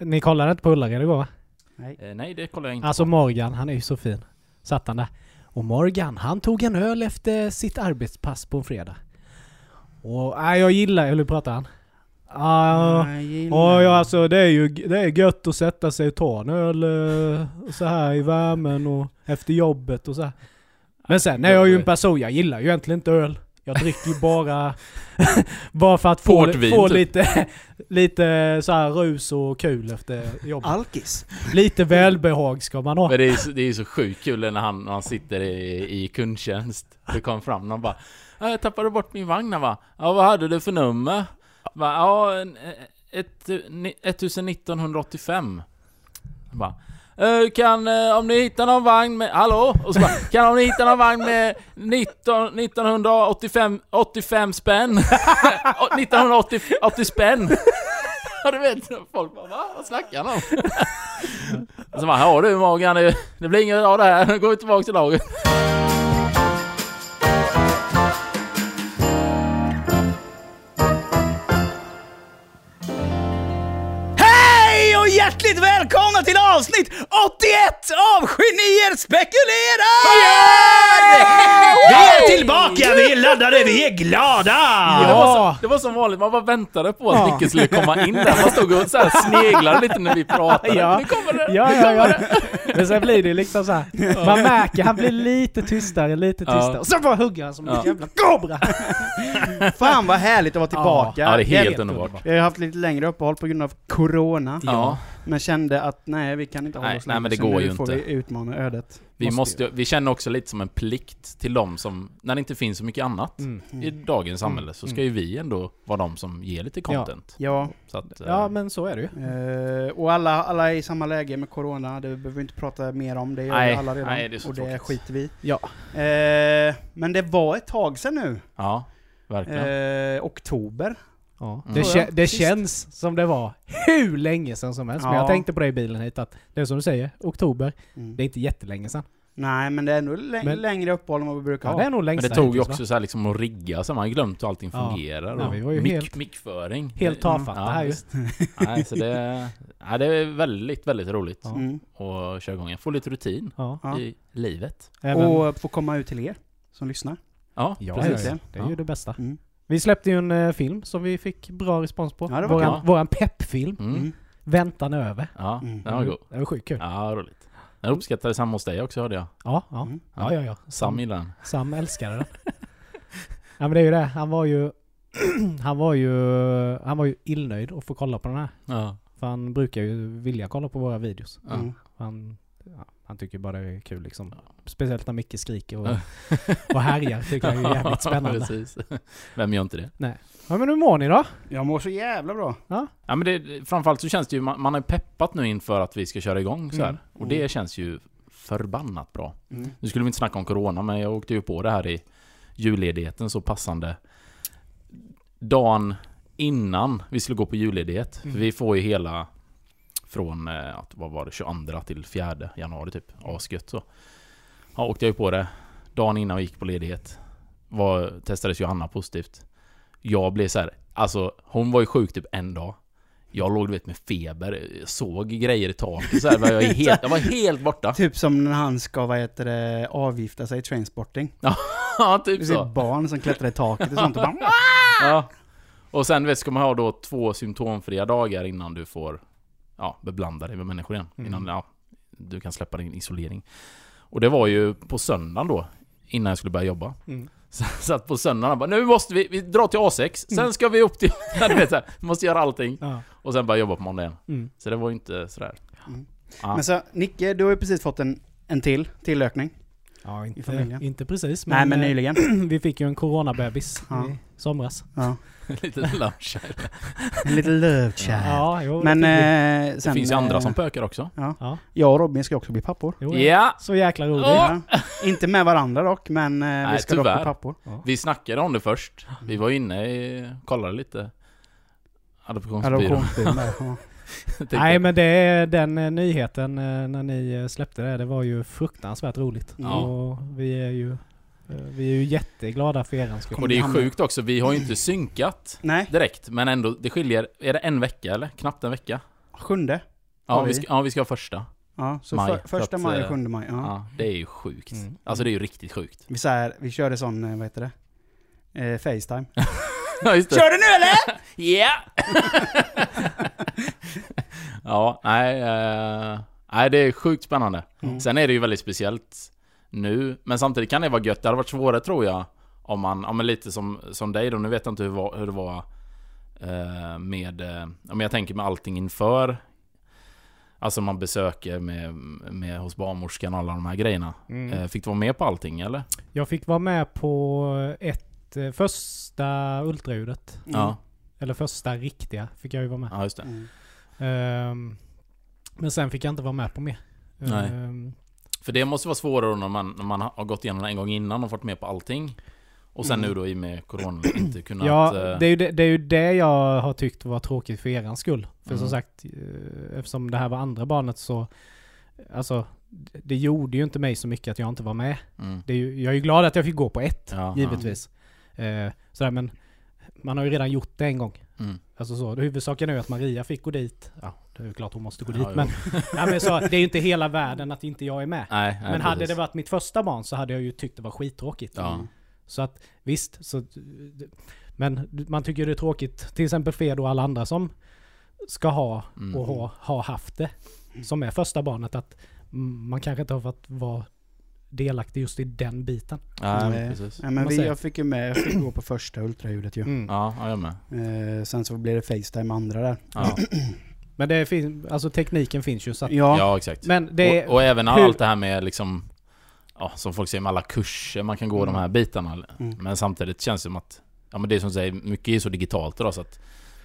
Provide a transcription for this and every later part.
Ni kollade inte på Ullared igår va? Nej. Eh, nej, det kollar jag inte Alltså på. Morgan, han är ju så fin. Satt han där. Och Morgan, han tog en öl efter sitt arbetspass på en fredag. Och nej, jag gillar, eller hur pratar han? Ja, Jag gillar- Ja, ja alltså det är ju det är gött att sätta sig och ta en öl eh, så här i värmen och efter jobbet och så här. Men sen är jag ju en person, jag gillar ju egentligen inte öl. Jag dricker ju bara, bara för att få, Portvin, få typ. lite, lite så här rus och kul efter jobbet. Alkis. Lite välbehag ska man ha. Men det är, så, det är så sjukt kul när han, när han sitter i, i kundtjänst. Det kom fram någon bara "Ja, Jag tappade bort min vagn va? Ja, vad hade du för nummer? Va, ja, en- ett, ni- 1985. Jag bara "Eh, kan, eh, om ni hittar någon vagn med, hallå? Och så bara, kan om ni hittar någon vagn med 19, 1985 85 spänn? 1980 80 spänn? Ja du vet, folk bara va? Vad snackar han om? Och så bara, ja du Morgan, det, det blir inget av det här, nu går vi tillbaka till laget. Hjärtligt välkomna till avsnitt 81 av Genier spekulerar! Vi är tillbaka, vi är laddade, vi är glada! Det, var så, det var som vanligt, man bara väntade på att Ja. Micke skulle komma in där. Man stod och så här sneglade lite när vi pratade. Ja. Nu kommer det! Ja, ja, ja. Men sen blir det liksom så här. Man märker han blir lite tystare, lite Ja. tystare. Och så bara hugger han som en Ja. jävla kobra. Fan vad härligt att vara tillbaka. Ja, det är helt helt underbart. Vi har haft lite längre uppehåll på grund av Corona. Ja. Men kände att nej, vi kan inte hålla Nej, oss nej, men det går nu ju får inte. vi utmana ödet. Vi, Måste ju- vi känner också lite som en plikt till dem som, när det inte finns så mycket annat Mm. i dagens samhälle, så ska ju vi ändå vara de som ger lite content. Ja, Så att, eh, Ja, men så är det ju. eh, och alla, alla är i samma läge med Corona, det behöver vi inte prata mer om, det gör Nej, alla redan. nej, det är så och det tråkigt. skiter vi. Ja. eh, Men det var ett tag sedan nu. Ja, verkligen. Eh, oktober. Ja. Mm. Det, kä- det känns som det var hur länge sedan som helst. Men Ja. jag tänkte på det i bilen hit att det är som du säger, oktober. Mm. Det är inte jättelänge sedan. Nej, men det är nog Men- längre uppehåll än vad vi brukar Ja, ha. det är nog Men det tog ju också så här liksom att rigga, så man har glömt hur allting Ja. fungerar. Ja, vi var ju mick, helt- mickföring. Helt tafatta Ja, här ju. visst. Nej, så det, ja, det är väldigt, väldigt roligt Ja. Mm. att köra igång. Jag får lite rutin Ja. Ja. i livet. Även, Och få komma ut till er som lyssnar. Ja, ja, precis. ja. Det är ju det bästa. Mm. Vi släppte ju en eh, film som vi fick bra respons på. Ja, det var våran, våran peppfilm. Mm. Mm. Väntan är över. Ja, Mm. den var god. Det var sjukt kul. Ja, roligt. Den uppskattades hemma hos dig också hörde jag. Ja, ja. Mm. Ja, ja, ja. Sam gillade den. Sam älskade den. ja men det är ju det. Han var ju... han var ju... Han var ju illnöjd att få kolla på den här. Ja. För han brukar ju vilja kolla på våra videos. Ja. Mm. Han, ja, han tycker bara det är kul liksom. Speciellt när Micke skriker och, Ja. och härjar. Tycker jag är jävligt spännande. Precis. Vem gör inte det? Ja men hur mår ni då? Jag mår så jävla bra. Ja men det, framförallt så känns det ju, man, man har ju peppat nu inför att vi ska köra igång så här. Mm. Och det känns ju förbannat bra. Mm. Nu skulle vi inte snacka om Corona, men jag åkte ju på det här i julledigheten så passande. Dagen innan vi skulle gå på julledighet. Mm. För vi får ju hela från, eh, att, vad var det, 22 till 4 januari typ. Asgött så. Ja, åkte jag ju på det. Dagen innan vi gick på ledighet. Var, testades Johanna positivt. Jag blev så här, alltså hon var ju sjuk typ en dag. Jag låg du vet med feber, jag såg grejer i taket så här, jag, var helt, jag var helt borta. Typ som när han ska, vad heter det, avgifta sig i trainsporting. Ja, typ Du ser så. ett barn som klättrar i taket och sånt och bara Ja. Och sen vet, ska man ha då två symptomfria dagar innan du får ja, beblanda dig med människor igen. Mm. Innan ja, du kan släppa din isolering. Och det var ju på söndagen då, innan jag skulle börja jobba. Mm. Så, så att på söndagen bara, nu måste vi, vi dra till A6, sen Mm. ska vi upp till... du vet, så här, måste göra allting. Ja. Och sen börja jobba på måndagen. Mm. Så det var ju inte sådär. Mm. Ja. Men så, Nicke, du har ju precis fått en, en till, tillökning. Ja, I inte, familjen. inte precis. Nej, men eh, nyligen. vi fick ju en coronabebis Ja. i somras. Ja. Lite lunch. En liten love child. Ja, jo, Men det eh, Det sen... finns ju andra eh, som pökar också. Ja. Ja. Jag och Robin ska också bli pappor. Jo, Ja! Så jäkla roligt. Ja. Inte med varandra dock, men eh, vi Nej, ska dock tyvärr. bli pappor. Vi snackade om det först. Vi var inne i, kollade lite. Adoptionsbyrå. Adoptionsbyrå. Nej men det är den eh, nyheten eh, när ni eh, släppte det. Det var ju fruktansvärt roligt. Ja. Och vi är ju, vi är ju jätteglada för er skull. Och det är sjukt också, vi har ju inte synkat Nej. direkt. Men ändå, det skiljer, är det en vecka eller? Knappt en vecka? Sjunde. Ja, vi vi? ska, ja, vi ska ha första. Ja, så Maj, för, första maj och sjunde maj. Ja. Ja, det är ju sjukt. Mm. Alltså det är ju riktigt sjukt. Vi, så här, vi körde sån, vad heter det? Eh, Facetime. Ja, just Kör du nu eller? Ja! ja, nej, eh, nej, det är sjukt spännande. Mm. Sen är det ju väldigt speciellt nu, men samtidigt kan det vara gött. Det hade varit svårare tror jag, om man, ja men lite som, som dig då, nu vet jag inte hur, hur det var eh, med, eh, om jag tänker med allting inför Alltså man besöker med, med hos barnmorskan och alla de här grejerna. Mm. Eh, fick du vara med på allting eller? Jag fick vara med på ett eh, första ultraljudet. Mm. Ja, Eller första riktiga fick jag ju vara med. ja just det. Mm. Ehm, men sen fick jag inte vara med på mer. Nej. Ehm, För det måste vara svårare när man, när man har gått igenom det en gång innan och fått med på allting. Och sen Mm. nu då i och med Corona inte kunnat... ja, eh, det är, ju det, det är ju det jag har tyckt var tråkigt för eran skull. För Mm. som sagt, eh, eftersom det här var andra barnet så... Alltså, det det gjorde ju inte mig så mycket att jag inte var med. mm. Det är ju, jag är ju glad att jag fick gå på ett, Ja, givetvis. Eh, sådär, men man har ju redan gjort det en gång. Mm. Alltså så, huvudsaken är ju att Maria fick gå dit. Ja, det är ju klart hon måste gå Ja, dit. jo. men, ja, men så, det är ju inte hela världen att inte jag är med. Nej, nej, men hade precis. det varit mitt första barn så hade jag ju tyckt det var skittråkigt. Ja. Så att visst, så, men man tycker det är tråkigt. Till exempel Fred och alla andra som ska ha Mm. och ha, ha haft det. Som är första barnet. Att mm, man kanske inte har fått vara delaktig just i den biten. Ja, Nej. precis. Nej, men vi, jag fick ju med, jag fick gå på första ultraljudet ju. Mm. Ja, ja, jag med. Eh, sen så blev det Facetime andra där. Ja, Men det finns, alltså tekniken finns ju så att, Ja. ja exakt. Men det och, och även hur- allt det här med liksom... Ja, som folk säger med alla kurser man kan gå Mm. de här bitarna. Mm. Men samtidigt känns det som att... Ja men det är som säger, mycket är så digitalt idag så att...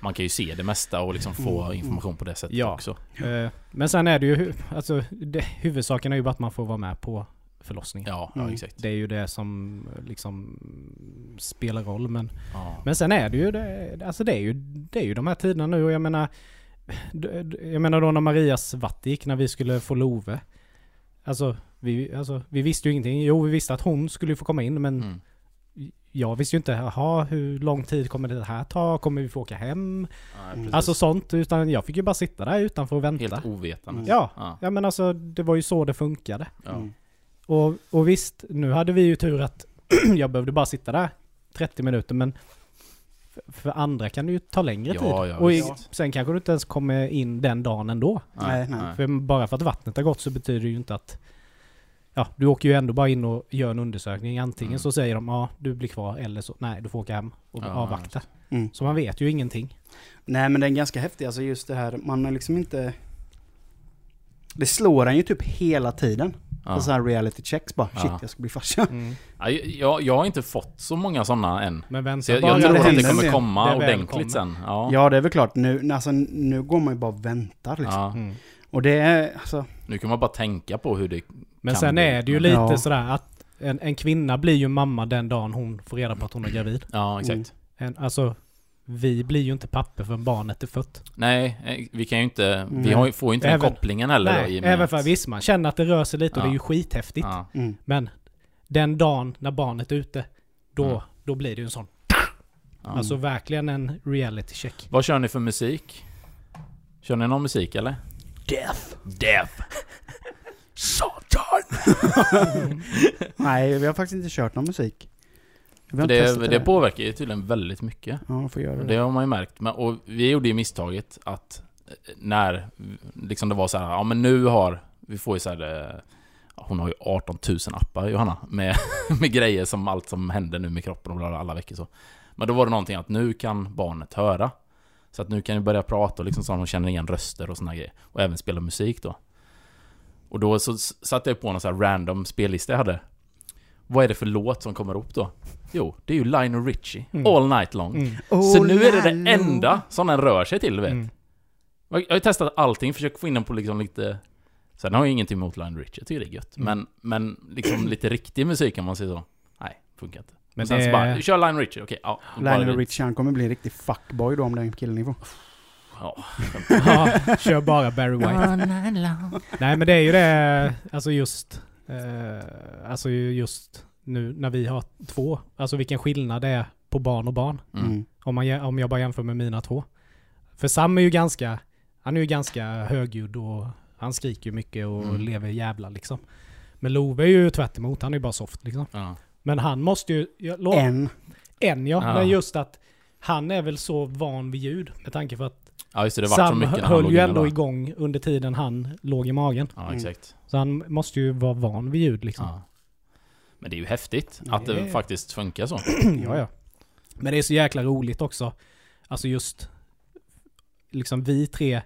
Man kan ju se det mesta och liksom få Mm. information på det sättet Ja. också. Eh, Men sen är det ju, alltså det, huvudsaken är ju bara att man får vara med på förlossningen. Ja, ja Mm. exakt. Det är ju det som eh, liksom spelar roll. Men, Ja. men sen är det ju det, alltså det är ju, det är ju de här tiderna nu och jag menar Jag menar då när Marias vatt gick när vi skulle få Love. Alltså vi, alltså vi visste ju ingenting. Jo vi visste att hon skulle få komma in men Mm. jag visste ju inte, jaha hur lång tid kommer det här ta? Kommer vi få åka hem? Ja, Mm. Alltså sånt. Utan jag fick ju bara sitta där utanför och vänta. Helt ovetande. Ja, Ja. ja men alltså det var ju så det funkade. Ja. Mm. Och, och visst, nu hade vi ju tur att jag behövde bara sitta där 30 minuter men för, andra kan det ju ta längre Ja, tid. ja, och i, sen kanske du inte ens kommer in den dagen ändå. Nej, nej. För bara för att vattnet har gått så betyder det ju inte att Ja, du åker ju ändå bara in och gör en undersökning. Antingen Mm. så säger de ja, du blir kvar eller så nej, du får åka hem och Ja, avvakta. Mm. Så man vet ju ingenting. Nej men det är ganska häftigt, alltså just det här, man har liksom inte... Det slår en ju typ hela tiden. Ja. Alltså här reality checks bara, shit Ja. jag ska bli farsa. Ja, jag, jag har inte fått så många sådana än. Men vänta Så jag, bara jag det tror att det kommer komma Det ordentligt sen. Ja. Ja det är väl klart, nu, alltså, nu går man ju bara och väntar liksom. Ja. Mm. Och det är, alltså, Nu kan man bara tänka på hur det Men kan sen bli. är det ju lite Ja. sådär att en, en kvinna blir ju mamma den dagen hon får reda på att hon är gravid. Ja, exakt. En, alltså, vi blir ju inte papper förrän barnet är fött. Nej, eh, vi kan ju inte... Vi har, får ju inte den Även- kopplingen heller då, i Nej, och med även att- för visst man känner att det rör sig lite och Ja. det är ju skithäftigt. Ja. mm. Men den dagen när barnet är ute, då, Mm. då blir det ju en sån. Alltså verkligen en reality check. Vad kör ni för musik? Kör ni någon musik eller? Death! Death! Satan! Nej, vi har faktiskt inte kört någon musik. För testat det, det påverkar ju tydligen väldigt mycket. Ja, får göra det. Det har man ju märkt. Men, och vi gjorde ju misstaget att eh, när liksom det var så här, ja men nu har, vi får ju så här, eh, hon har ju 18 000 appar Johanna, med, med grejer som allt som händer nu med kroppen och bla, bla, alla veckor så. Men då var det någonting att nu kan barnet höra. Så att nu kan vi börja prata och liksom så att hon känner igen röster och såna grejer. Och även spela musik då. Och då så satte jag på någon så här random spellista jag hade. Vad är det för låt som kommer upp då? Jo, det är ju Lionel Richie, Mm. All Night Long. Mm. Så nu är det det enda som den rör sig till, du vet. Mm. Jag har ju testat allting, försökt få in den på liksom lite... Sen har jag ingenting emot Lionel Richie, jag tycker det är gött. Mm. Men, men liksom lite riktig musik kan man säga så. Nej, funkar inte. Men sen det så bara, kör Lionel Richie, okej, ja. då bara Lionel Richie, han kommer bli en riktig fuckboy då om den killen ni får. Ja. Ja, kör bara Barry White. Nej men det är ju det, alltså just... Eh, alltså just nu när vi har två. Alltså vilken skillnad det är på barn och barn. Mm. Mm. Om, man, om jag bara jämför med mina två. För Sam är ju ganska... Han är ju ganska högljudd och han skriker ju mycket och Mm. lever jävla liksom. Men Love är ju tvärt emot. han är ju bara soft liksom. Ja. Men han måste ju... Jag, En. en ja, Ja. men just att han är väl så van vid ljud med tanke på att ja, just det. Det vart så Sam mycket när han höll ju ändå igång under tiden han låg i magen. Ja, exakt. Så han måste ju vara van vid ljud liksom. Ja. Men det är ju häftigt att det det är- faktiskt funkar så. ja, ja. Men det är så jäkla roligt också. Alltså just liksom vi tre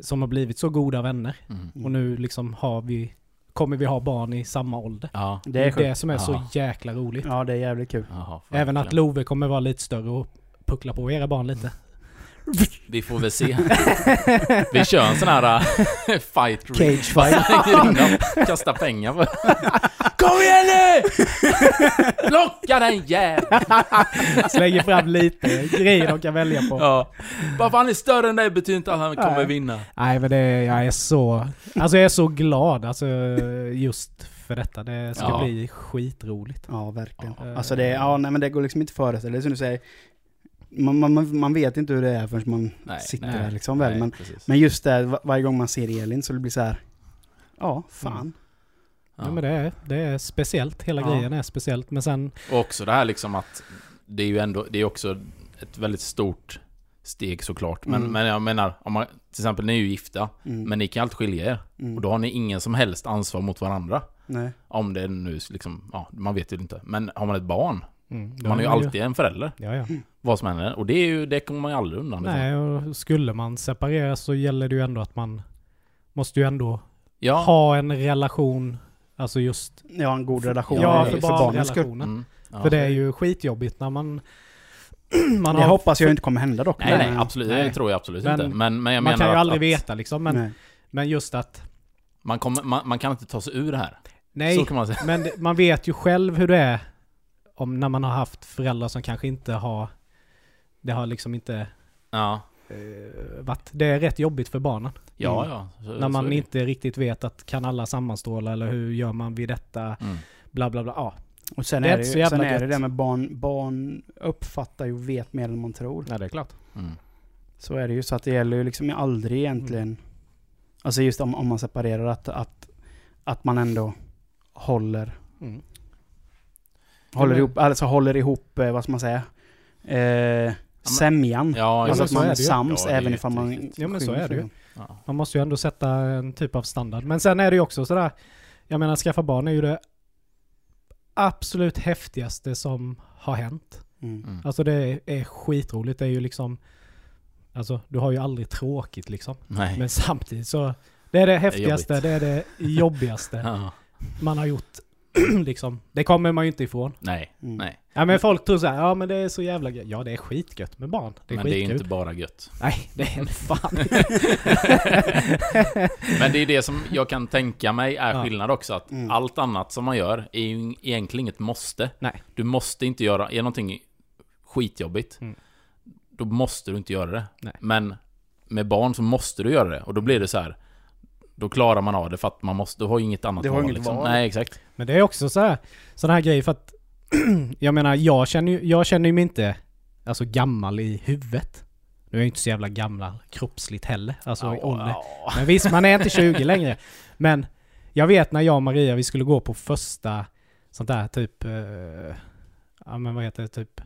som har blivit så goda vänner. Mm. Och nu liksom har vi, kommer vi ha barn i samma ålder. Ja. Det Det är är det som är så Ja. jäkla roligt. Ja, det är jävligt kul. Jaha, Även att. Love kommer vara lite större och puckla på era barn lite. Vi får väl se. Vi kör en sån här äh, fight. Cage fight. Kastar pengar på Kom igen nu! Locka den jäveln! Slänger fram lite grejer de kan välja på. Ja. Bara för han är större än dig betyder inte att han kommer Nej. vinna. Nej men det, jag är så, alltså jag är så glad alltså just för detta. Det ska Ja. bli skitroligt. Ja, verkligen. Ja. Alltså det, ja, nej, men det går liksom inte att föreställa Det är som du säger. Man, man, man- vet inte hur det är förrän man Nej, sitter nej, där liksom väl. Nej, Men, precis. men just det, va- varje gång man ser Elin så det blir så här. Ja, fan. Ja. men det är, det är speciellt, hela Ja. grejen är speciellt. Men sen, Och också det här liksom att det är ju ändå, det är också ett väldigt stort steg såklart. Men, Mm. men jag menar, om man, till exempel ni är ju gifta, Mm. men ni kan alltid skilja er. mm. Och då har ni ingen som helst ansvar mot varandra. Nej. Om det nu liksom, ja, man vet ju inte. Men har man ett barn, mm, man är ju alltid en förälder. Ja, ja. Vad som händer. Och det är ju, det kommer man ju aldrig undan. liksom. Nej, och skulle man separera så gäller det ju ändå att man måste ju ändå Ja. ha en relation, alltså just, Ja, en god relation. ja, för, för barn, barnens skull. relationen. Mm. Ja. För det är ju skitjobbigt när man... man Det hoppas jag inte kommer hända dock. Nej, nej, absolut. Nej. Det tror jag absolut Men inte. Men, men jag man kan ju att, aldrig att veta liksom, men, nej. men just att... Man, kommer, man, man kan inte ta sig ur det här. Nej, Så kan man säga. men man vet ju själv hur det är om när man har haft föräldrar som kanske inte har... Det har liksom inte Ja. eh, varit... Det är rätt jobbigt för barnen. Ja, Mm. ja. Så, när man inte riktigt vet att kan alla sammanstråla eller hur gör man vid detta? Mm. Bla bla bla. Ja, Och sen Det är är det, ju, sen är det det med barn. Barn uppfattar ju och vet mer än man tror. Nej, det är klart. Mm. Så är det ju. Så att det gäller ju liksom aldrig egentligen... Mm. Alltså just om, om man separerar att, att, att man ändå håller, Mm. håller ihop, alltså håller ihop, eh, vad ska man säga? Eh, sämjan. Ja, alltså att så man är är det sams Ja, det är även ifall man... Ja, men så är det ju. ja. Man måste ju ändå sätta en typ av standard. Men sen är det ju också sådär, jag menar skaffa barn är ju det absolut häftigaste som har hänt. Mm. Mm. Alltså det är, är skitroligt. Det är ju liksom, alltså du har ju aldrig tråkigt liksom. Nej. Men samtidigt så, det är det häftigaste, jobbigt. det är det jobbigaste Ja. man har gjort. liksom. Det kommer man ju inte ifrån. Nej. Mm. Nej. Ja men folk tror såhär, ja men det är så jävla gött. Ja det är skitgött med barn. Det är Men det är skitkul. inte bara gött. Nej, det är fan Men det är det som jag kan tänka mig är Ja. skillnad också. Att Mm. allt annat som man gör är ju egentligen inget måste. Nej. Du måste inte göra, är någonting skitjobbigt, Mm. då måste du inte göra det. Nej. Men med barn så måste du göra det. Och då blir det så här. Då klarar man av det för att man måste, du har ju inget annat har val, inget liksom. val. Nej, exakt. Men det är också så här, sådana här grejer för att jag menar, jag känner ju, jag känner ju mig inte alltså gammal i huvudet. Nu är jag ju inte så jävla gammal kroppsligt heller, alltså i Ja, ålder. ja. Men visst, man är inte 20 längre. Men jag vet när jag och Maria, vi skulle gå på första sånt där typ, eh, ja men vad heter det, typ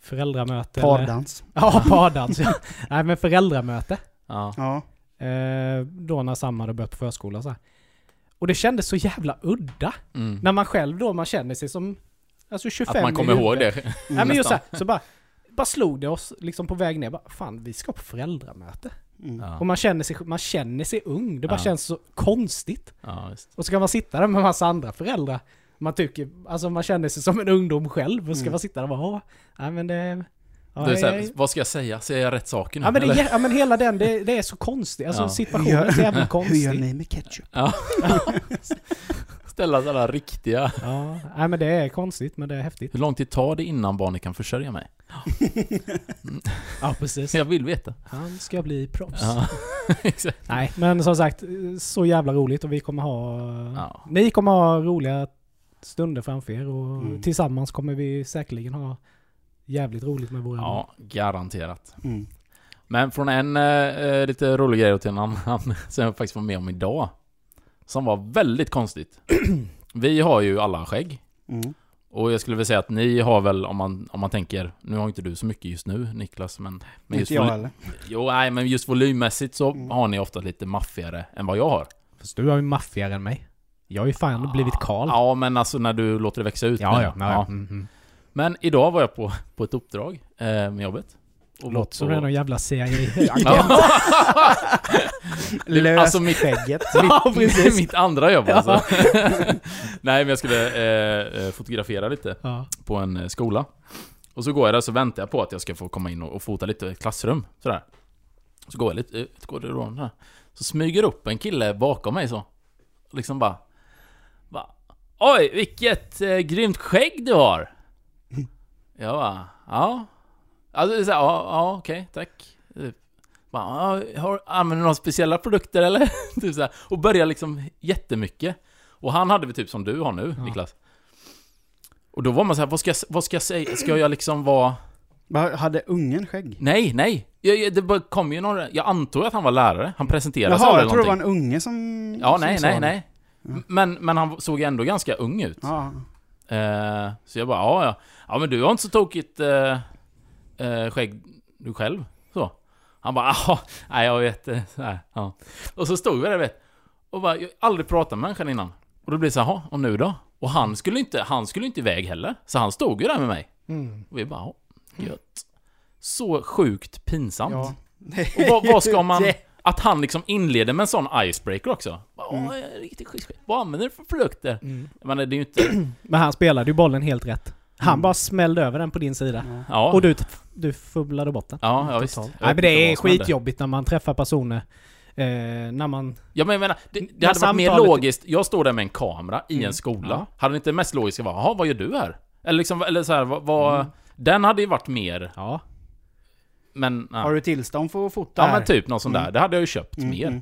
föräldramöte eller? Pardans. Ja, pardans. ja. Nej men föräldramöte. Ja. Ja. Eh, då när Sam hade börjat på förskola så här. Och det kändes så jävla udda. Mm. När man själv då, man känner sig som alltså 25 Att man kommer ihåg det. Nej men just så, här, så bara, bara slog det oss liksom på väg ner. Bara, fan, vi ska på föräldramöte. Mm. Ja. Och man känner, sig, man känner sig ung. Det bara Ja. känns så konstigt. Ja, just. Och så ska man sitta där med massa andra föräldrar. Man tycker, alltså man känner sig som en ungdom själv. Och ska Mm. man sitta där och bara, "Åh, nej men det... Ja, det är så här, vad ska jag säga? Säger jag rätt saker nu? ja, men det, ja men hela den, det, det är så konstigt. Alltså Ja. situationen är så jävla Hur gör konstig. ni med ketchup? Ja. Ställa sådana riktiga... Ja, nej men det är konstigt men det är häftigt. Hur lång tid tar det innan barnet kan försörja mig? Ja precis. Jag vill veta. Han ska bli proffs. Nej, men som sagt, så jävla roligt och vi kommer ha... Ja. Ni kommer ha roliga stunder framför er och Mm. tillsammans kommer vi säkerligen ha jävligt roligt med våra barn. Ja, garanterat. Mm. Men från en eh, lite rolig grej till en annan som jag faktiskt var med om idag. Som var väldigt konstigt. Vi har ju alla skägg. Mm. Och jag skulle väl säga att ni har väl, om man, om man tänker, nu har inte du så mycket just nu Niklas, men... men just Inte jag heller. Jo, nej, men just volymmässigt så Mm. har ni ofta lite maffigare än vad jag har. Fast du har ju maffigare än mig. Jag har ju fan blivit Karl. Ja, men alltså när du låter det växa ut. ja, men- ja. ja, ja. Mm, mm. Men idag var jag på, på ett uppdrag eh, med jobbet. Och Låter som någon jävla CIA. Ja. Lös alltså mitt, skägget. Ja, precis. mitt andra jobb alltså. Nej men jag skulle eh, eh, fotografera lite Ja. på en eh, skola. Och så går jag där så väntar jag på att jag ska få komma in och, och fota lite i ett klassrum. Sådär. Så går jag lite ut i korridoren där. Så smyger upp en kille bakom mig så. Liksom bara... bara Oj, vilket eh, grymt skägg du har! Jag bara, ja. Alltså, så här, ja, ja okej, tack. Typ. Bara, ja, har, använder du några speciella produkter eller? typ så här. Och börjar liksom jättemycket. Och han hade väl typ som du har nu, Ja. Niklas. Och då var man så här, vad ska jag, vad ska jag säga? Ska jag liksom vara... Vad, Hade ungen skägg? Nej, nej! Jag, jag, det kom ju någon... Jag antog att han var lärare. Han presenterade sig Jaha, aldrig jag tror det var någonting. en unge som... Ja, som nej, nej, nej. Ja. Men, men han såg ändå ganska ung ut. Ja. Eh, så jag bara, ja, ja. Ja, men du har inte så tokigt eh, eh, skägg du själv. Så. Han bara, ja, nej jag vet. eh, Så ja. Och så stod vi där vet. Och bara, jag har aldrig pratat med människan innan. Och då blir det så här, "Jaha, och nu då? Och han skulle inte, han skulle inte iväg heller. Så han stod ju där med mig. Mm. Och vi bara, gött. Så sjukt pinsamt. ja. Och vad, vad ska man... Att han liksom inleder med en sån icebreaker också. Åh, Mm. riktigt schysst. Vad använder du för produkter? Mm. Men det är ju inte... Men han spelade ju bollen helt rätt. Han Mm. bara smällde över den på din sida. Ja. Och du, du fumlade bort den. Ja, ja visst. Nej men det är skitjobbigt när man träffar personer. Eh, när man... Ja men jag menar, det, det hade varit mer logiskt, jag står där med en kamera i Mm. en skola. Ja. Hade det inte mest logiska varit, jaha vad gör du här? Eller liksom, eller så här, vad, vad Mm. Den hade ju varit mer, Ja. men... Ja, Har du tillstånd för att fota ja här? men typ någon sån där, Mm. det hade jag ju köpt Mm, mer. mm.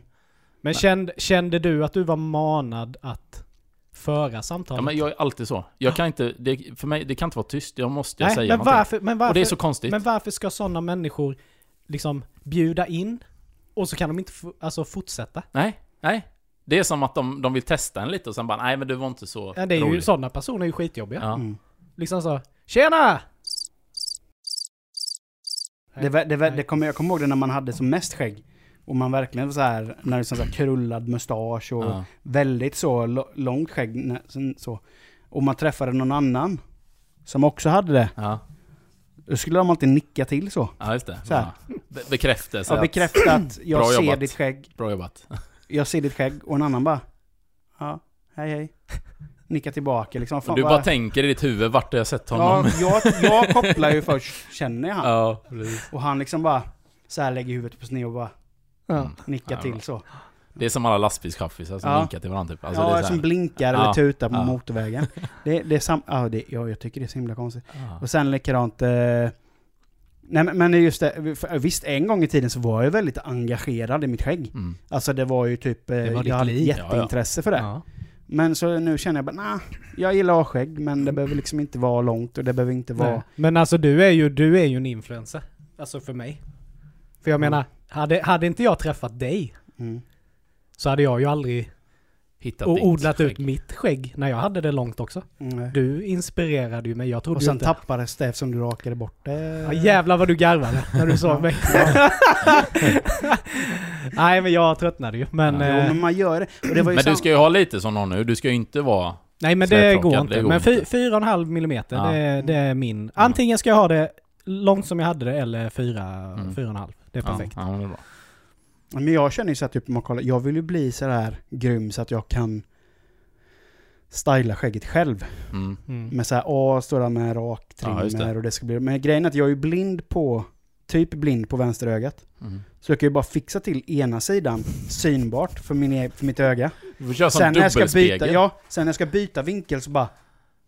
Men kände, kände du att du var manad att föra samtalet? Ja men jag är alltid så. Jag kan inte, det, för mig, det kan inte vara tyst, jag måste Nej, säga men någonting. varför, men, varför, Och det är så konstigt. men varför ska sådana människor liksom bjuda in och så kan de inte alltså fortsätta? Nej, nej. Det är som att de, de vill testa en lite och sen bara, nej men du var inte så Ja, det är ju, rolig. sådana personer är ju skitjobbiga. Ja. Mm. Liksom så, Tjena! Det, var- det, var- Nej. det kommer, jag kommer ihåg det när man hade som mest skägg. Och man verkligen så här, när det är så här krullad mustasch och Ja. väldigt så långt skägg. Så. Och man träffade någon annan som också hade det. Ja. Då skulle de alltid nicka till så. ja, just det. Så här. Ja. Be- bekräftelse. Ja, att- bekräfta att jag ser jobbat. ditt skägg. Bra jobbat. Jag ser ditt skägg och en annan bara, ja, hej hej. Nicka tillbaka liksom. Fan, du vad- bara tänker i ditt huvud, vart har jag sett honom? Ja, jag, jag kopplar ju först, känner jag han? Ja, precis. Och han liksom bara, så här lägger huvudet på sned och bara Ja. nickar Ja, till så. Det är som alla lastbilschaffisar som Ja. vinkar till varandra typ. Alltså, det ja, är så som här. blinkar Ja, eller tutar på ja. motorvägen. Det, det är sam... Ja, det, ja, jag tycker det är så himla konstigt. Ja. Och sen likadant... Eh, nej men, men just det, för- visst en gång i tiden så var jag väldigt engagerad i mitt skägg. Mm. Alltså det var ju typ, eh, Det var jag hade liv. jätteintresse för det. Ja. Men så nu känner jag bara, nej, jag gillar att ha skägg men det behöver liksom inte vara långt och det behöver inte vara... Nej. Men alltså du är ju, du är ju en influencer. Alltså för mig. För jag Mm. menar, hade, hade inte jag träffat dig Mm. så hade jag ju aldrig Hittat o- ditt odlat skägg. ut mitt skägg när jag hade det långt också. Mm. Du inspirerade ju mig, jag trodde Och sen inte... tappades det eftersom du rakade bort det. Ja, jävlar vad du garvade när du såg mig. Nej men jag tröttnade ju. Men, Ja. Jo, eh, men man gör det. Och det var ju Men sam- du ska ju ha lite som någon nu, du ska ju inte vara... nej men det går det inte. går men inte. fy- fyra och en halv millimeter, Ja. det, det är min. Antingen ska jag ha det långt som jag hade det eller fyra, Mm. Det är perfekt. Ja, ja, det är bra. Men jag känner ju så att typ, man kollar, jag vill ju bli så här grym så att jag kan styla skägget själv. Mm. Mm. Med så här, åh, står där med raktrimmer Ja, just det. och det ska bli... Men grejen är att jag är ju blind på, typ blind på vänsterögat. Mm. Så jag kan ju bara fixa till ena sidan synbart för, min, e- för mitt öga. Du får köra som Sen när, jag ska byta, ja, sen när jag ska byta vinkel så bara,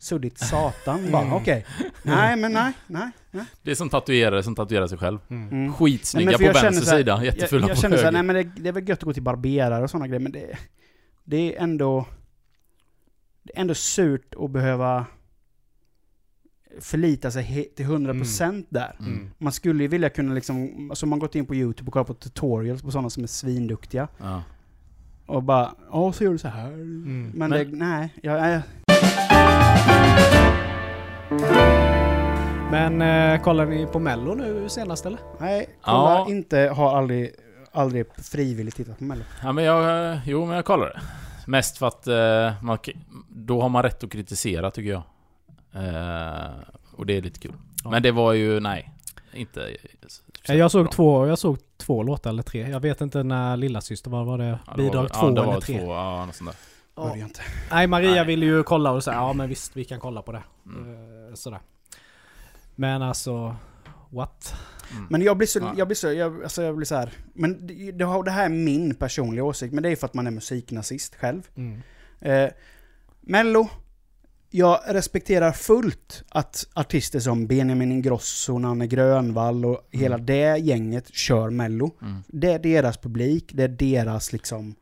suddigt satan. Bara, Mm. okej. Nej, men nej, nej, nej. Det är som tatuerare som tatuerar sig själv. Mm. Mm. Nej, Skitsnygga för på vänster så här- sida, jättefulla jag, jag på känner höger. såhär, nej men det, det är väl gött att gå till barberare och sådana grejer, men det, det är ändå... Det är ändå surt att behöva förlita sig till 100% där. Mm. Man skulle ju vilja kunna liksom, alltså man gått in på YouTube och kollat på tutorials på sådana som är svinduktiga. Ja. Och bara, ja så gör du så här. Mm. Men, Men- det, nej, jag, jag, Men eh, kollar ni på mello nu senast eller? nej, kolla, Ja. inte, har aldrig, aldrig frivilligt tittat på Mello. Ja men jag, jo men jag kollar det. Mest för att eh, man, då har man rätt att kritisera tycker jag. Eh, och det är lite kul. Ja. Men det var ju, nej. Inte... Eh, Jag såg två, jag såg två låtar eller tre. Jag vet inte när lilla syster var, var det Ja, det bidrag var, två ja, det eller var tre? Två, ja, något sånt där. Ja. Inte. Nej, Maria Nej. ville ju kolla och säga ja men visst vi kan kolla på det. Mm. Eh, sådär. Men alltså, what? Mm. Men jag blir så, Ja. jag blir så, jag, alltså jag blir så här. Men det, det, har- det här är min personliga åsikt, men det är för att man är musiknazist själv. Mm. Eh, Mello, jag respekterar fullt att artister som Benjamin Ingrosso, Nanne Grönvall och hela det gänget kör Mello. Mm. Det är deras publik, det är deras liksom...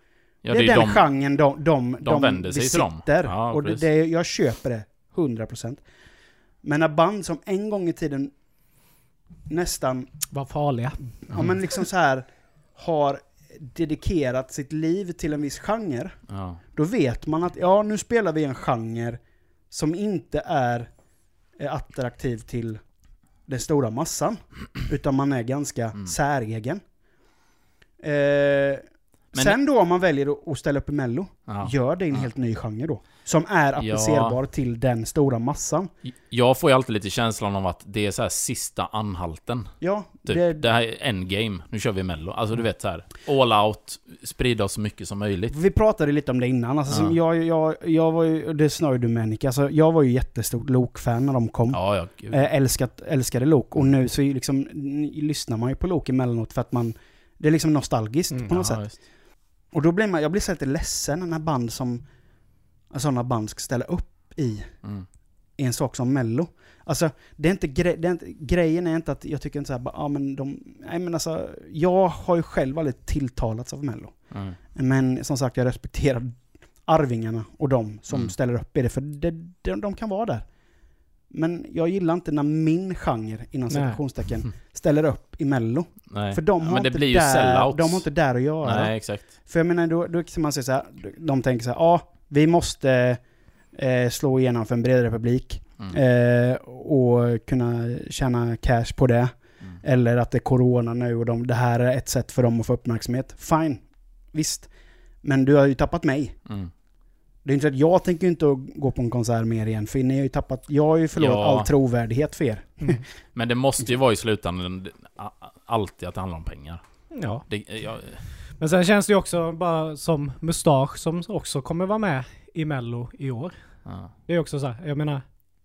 Ja, det är, ju den genren de, de, de, vänder sig till dem. besitter. Ja, och det, det, jag köper det, 100%. Men när band som en gång i tiden nästan Var farliga. Ja men liksom så här har dedikerat sitt liv till en viss genre. Ja. Då vet man att ja, nu spelar vi en genre som inte är eh, attraktiv till den stora massan. Utan man är ganska Mm. säregen. Eh, Men- sen då om man väljer att- ställa upp i mello, Ja. gör det i en Ja. helt ny genre då. Som är applicerbar till den stora massan. Jag får ju alltid lite känslan av att det är så här sista anhalten. Ja, Typ. det, Det här är endgame, nu kör vi mello. Alltså du vet så här. all out, sprida oss så mycket som möjligt. Vi pratade lite om det innan. Alltså, som Ja. jag, jag, jag var ju, det snör du med Nick. Alltså, jag var ju jättestort Lok-fan när de kom. Ja, ja. Eh, älskat, älskade Lok. Och nu så liksom, lyssnar man ju på Lok emellanåt för att man... Det är liksom nostalgiskt Mm, på något Ja, sätt. just. Och då blir man, jag blir så lite ledsen när band som... Sådana band ska ställa upp i, Mm. i en sak som Mello. Alltså, det är inte, gre, det är inte grejen är inte att jag tycker inte så här, bara, ja men de... Nej men alltså, jag har ju själv aldrig tilltalats av Mello. Mm. Men som sagt, jag respekterar Arvingarna och de som Mm. ställer upp i det, för det, de, de kan vara där. Men jag gillar inte när min genre, inom citationstecken, ställer upp i Mello. Nej. För de Ja, har, men det inte där, sellouts. de har inte där att göra. Nej, exakt. För jag menar, då, då kan man säga så här, de tänker så här, ja, vi måste eh, slå igenom för en bredare publik Mm. eh, och kunna tjäna cash på det. Mm. Eller att det är corona nu och de, det här är ett sätt för dem att få uppmärksamhet. Fine, visst. Men du har ju tappat mig. Mm. Det är inte så att jag tänker inte att gå på en konsert mer igen, för ni har ju tappat, jag har ju förlorat Ja. all trovärdighet för er. Mm. Men det måste ju vara i slutändan alltid att det handlar om pengar. Ja. Det, jag, Men sen känns det ju också bara som Mustasch som också kommer vara med i mello i år. ja. Det är också så här, jag menar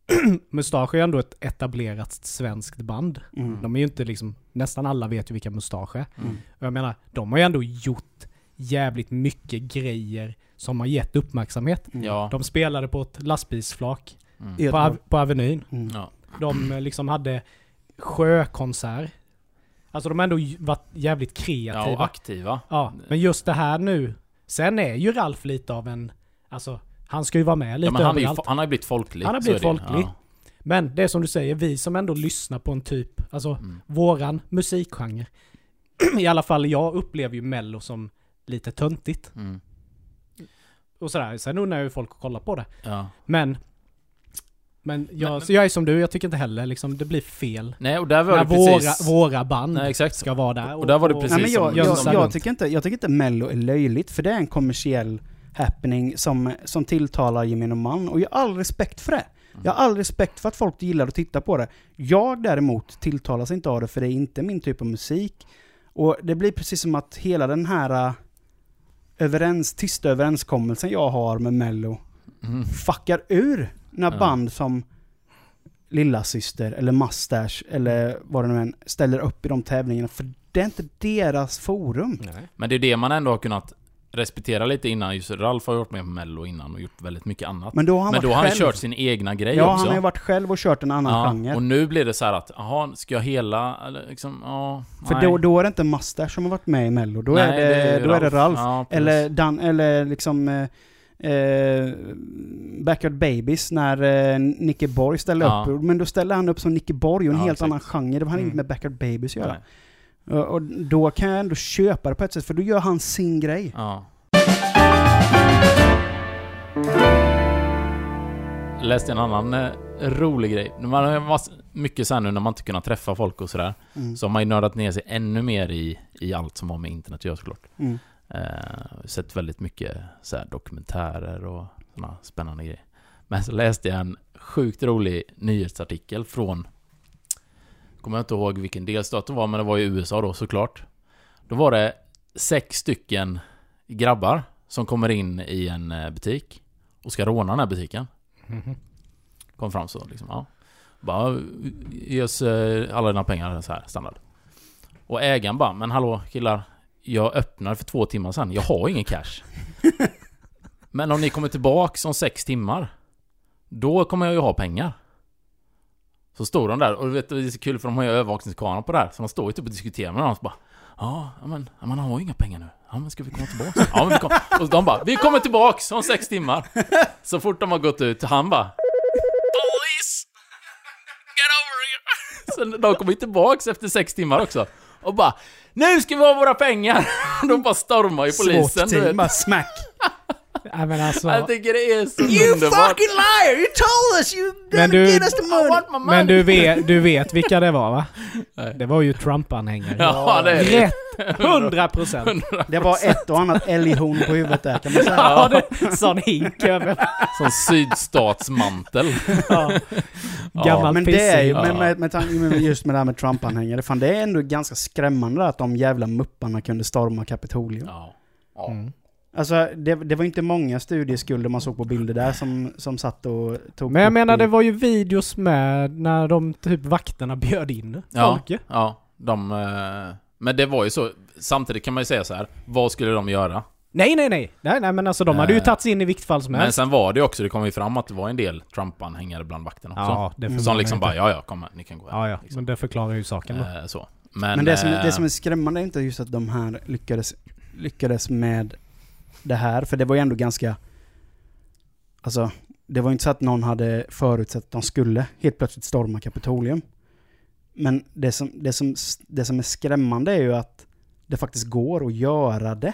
Mustasch är ju ändå ett etablerat svenskt band. Mm. De är ju inte liksom, nästan alla vet ju vilka Mustasch är. Mm. Och jag menar, de har ju ändå gjort jävligt mycket grejer som har gett uppmärksamhet. Mm. ja. De spelade på ett lastbilsflak Mm. På. Av- på Avenyn. Mm. ja. De eh, liksom hade sjökonsert. Alltså de har ändå varit jävligt ja, kreativa. och aktiva. Ja, men just det här nu. Sen är ju Ralf lite av en... Alltså, han ska ju vara med lite Ja, men han, ju, överallt. han har ju blivit folklig. Han har blivit folklig. Men det är som du säger, vi som ändå lyssnar på en typ, alltså Ja. Mm. våran musikgenre. I alla fall jag upplever ju mello som lite töntigt. Mm. Och sådär. Sen undrar ju folk att kolla på det. Ja. Men... Men jag, Men- så jag är som du, jag tycker inte heller liksom det blir fel. Nej, och där var När det precis... våra, våra band Nej, exakt. ska vara där. Och där var det precis Nej, men jag, som- jag, jag, runt. tycker inte, jag tycker inte Mello är löjligt, för det är en kommersiell happening som, som tilltalar gemene man. Och jag har all respekt för det. Jag har all respekt för att folk gillar att titta på det. Jag däremot tilltalas inte av det, för det är inte min typ av musik. Och det blir precis som att hela den här överens, tysta överenskommelsen jag har med Mello Mm. fuckar ur när Ja. band som Lilla Syster eller Mustache eller vad det nu än ställer upp i de tävlingarna. För det är inte deras forum. Nej. Men det är det man ändå har kunnat respektera lite innan. Just Ralf har ju varit med på Mello innan och gjort väldigt mycket annat. Men då har han Men då har han själv. kört sin egna grej Ja, också. han har ju varit själv och kört en annan ja, genre. och nu blir det så här att, jaha, ska jag hela, eller liksom, ja, För nej. då, då är det inte Mustache som har varit med i Mello. Då, är, Nej, det, är då är det Ralf. Ja, eller, Dan, eller liksom eh, eh, Backyard Babies när eh, Nicke Borg ställde Ja. upp. Men då ställde han upp som Nicke Borg och en Ja, helt exakt. annan genre. Det hade Mm. inte med Backyard Babies att göra. Nej. Och, då kan jag ändå köpa det på ett sätt, för då gör han sin grej. Ja. Läste en annan eh, rolig grej. Man har mycket sen nu när man inte kunnat träffa folk och sådär. Mm. Så har man ju nördat ner sig ännu mer i, i allt som har med internet att göra såklart. Mm. Eh, sett väldigt mycket så dokumentärer och sådana spännande grejer. Men så läste jag en sjukt rolig nyhetsartikel från Kommer jag inte ihåg vilken delstat det var, men det var i USA då såklart. Då var det sex stycken grabbar som kommer in i en eh, butik och ska råna den här butiken. Mhm. Kom fram så liksom, ja. Bara, ge oss eh, alla dina pengar så här, standard. Och ägaren bara, men hallå killar. Jag öppnade för två timmar sedan. Jag har ingen cash. men om ni kommer tillbaks om sex timmar. Då kommer jag ju ha pengar. Så står de där och du vet, det är så kul för de har ju övervakningskameror på det här. Så de står ju typ och diskuterar med varandra. Så bara, ja, men, han har ju inga pengar nu. Ja, men ska vi komma tillbaks? Ja, men vi kom. Och de bara, vi kommer tillbaks om sex timmar. Så fort de har gått ut, han bara Police! Get over here! Så de kommer ju tillbaks efter sex timmar också. Och bara Nu ska vi ha våra pengar! De bara stormar ju polisen. Svårt team, bara smack. Nej men alltså... Jag tycker det är så You underbart. fucking liar! You told us you Men gonna du- get us the money! Men du vet, du vet vilka det var va? Nej. Det var ju Trump-anhängare. Ja, det är det. Rätt! 100 procent. Det var ett och annat älghorn på huvudet där kan man säga. Ja, det, sån hink över. Som sydstatsmantel. Ja. Gammal Men det är ju, pissing. men med, med, med, just med det här med Trump-anhängare, fan det är ändå ganska skrämmande att de jävla mupparna kunde storma Kapitolium. Ja. ja. Mm. Alltså, det, det var inte många studieskulder man såg på bilder där som, som satt och tog Men jag menar det var ju videos med när de typ vakterna bjöd in Ja. folk. Ja, de... eh, Men det var ju så, samtidigt kan man ju säga så här. vad skulle de göra? Nej, nej, nej. Nej, nej men alltså de hade ju Eh, tagits in i vilket fall som Men helst. sen var det ju också, det kom ju fram att det var en del Trump-anhängare bland vakterna också. Ja, det Som liksom inte. bara, ja ja, kom här, ni kan gå hem. Ja, ja. liksom. Men det förklarar ju saken då. Eh, så. Men, Men det som, det som är skrämmande är inte just att de här lyckades, lyckades med det här, för det var ju ändå ganska... Alltså, det var ju inte så att någon hade förutsett att de skulle helt plötsligt storma Kapitolium. Men det som, det som, det som är skrämmande är ju att det faktiskt går att göra det.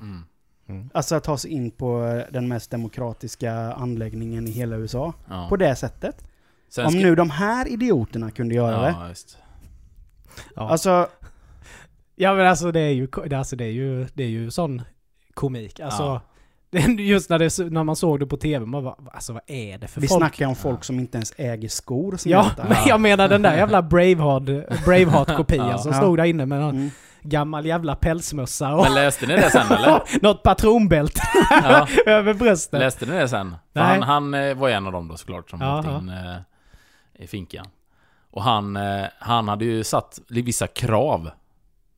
Mm, Alltså att ta sig in på den mest demokratiska anläggningen i hela USA. ja. På det sättet. Sen Om ska- nu de här idioterna kunde göra det. Ja, just. Ja. Alltså, Ja men alltså det är ju, det- alltså, det är ju, det är ju sån komik. Alltså, Ja. just när, det, när man såg det på TV, man bara, alltså vad är det för vi folk? snackar om folk som inte ens äger skor som Ja, men jag menar den där jävla Braveheart, Braveheart-kopian Ja. som Ja. stod där inne med någon Mm. gammal jävla pälsmössa och Men läste ni det sen eller? något patronbälte Ja. över bröstet. Läste ni det sen? Han, han eh, var ju en av dem då såklart som Jaha. åkte in eh, i finkan. Och han, eh, han hade ju satt vissa krav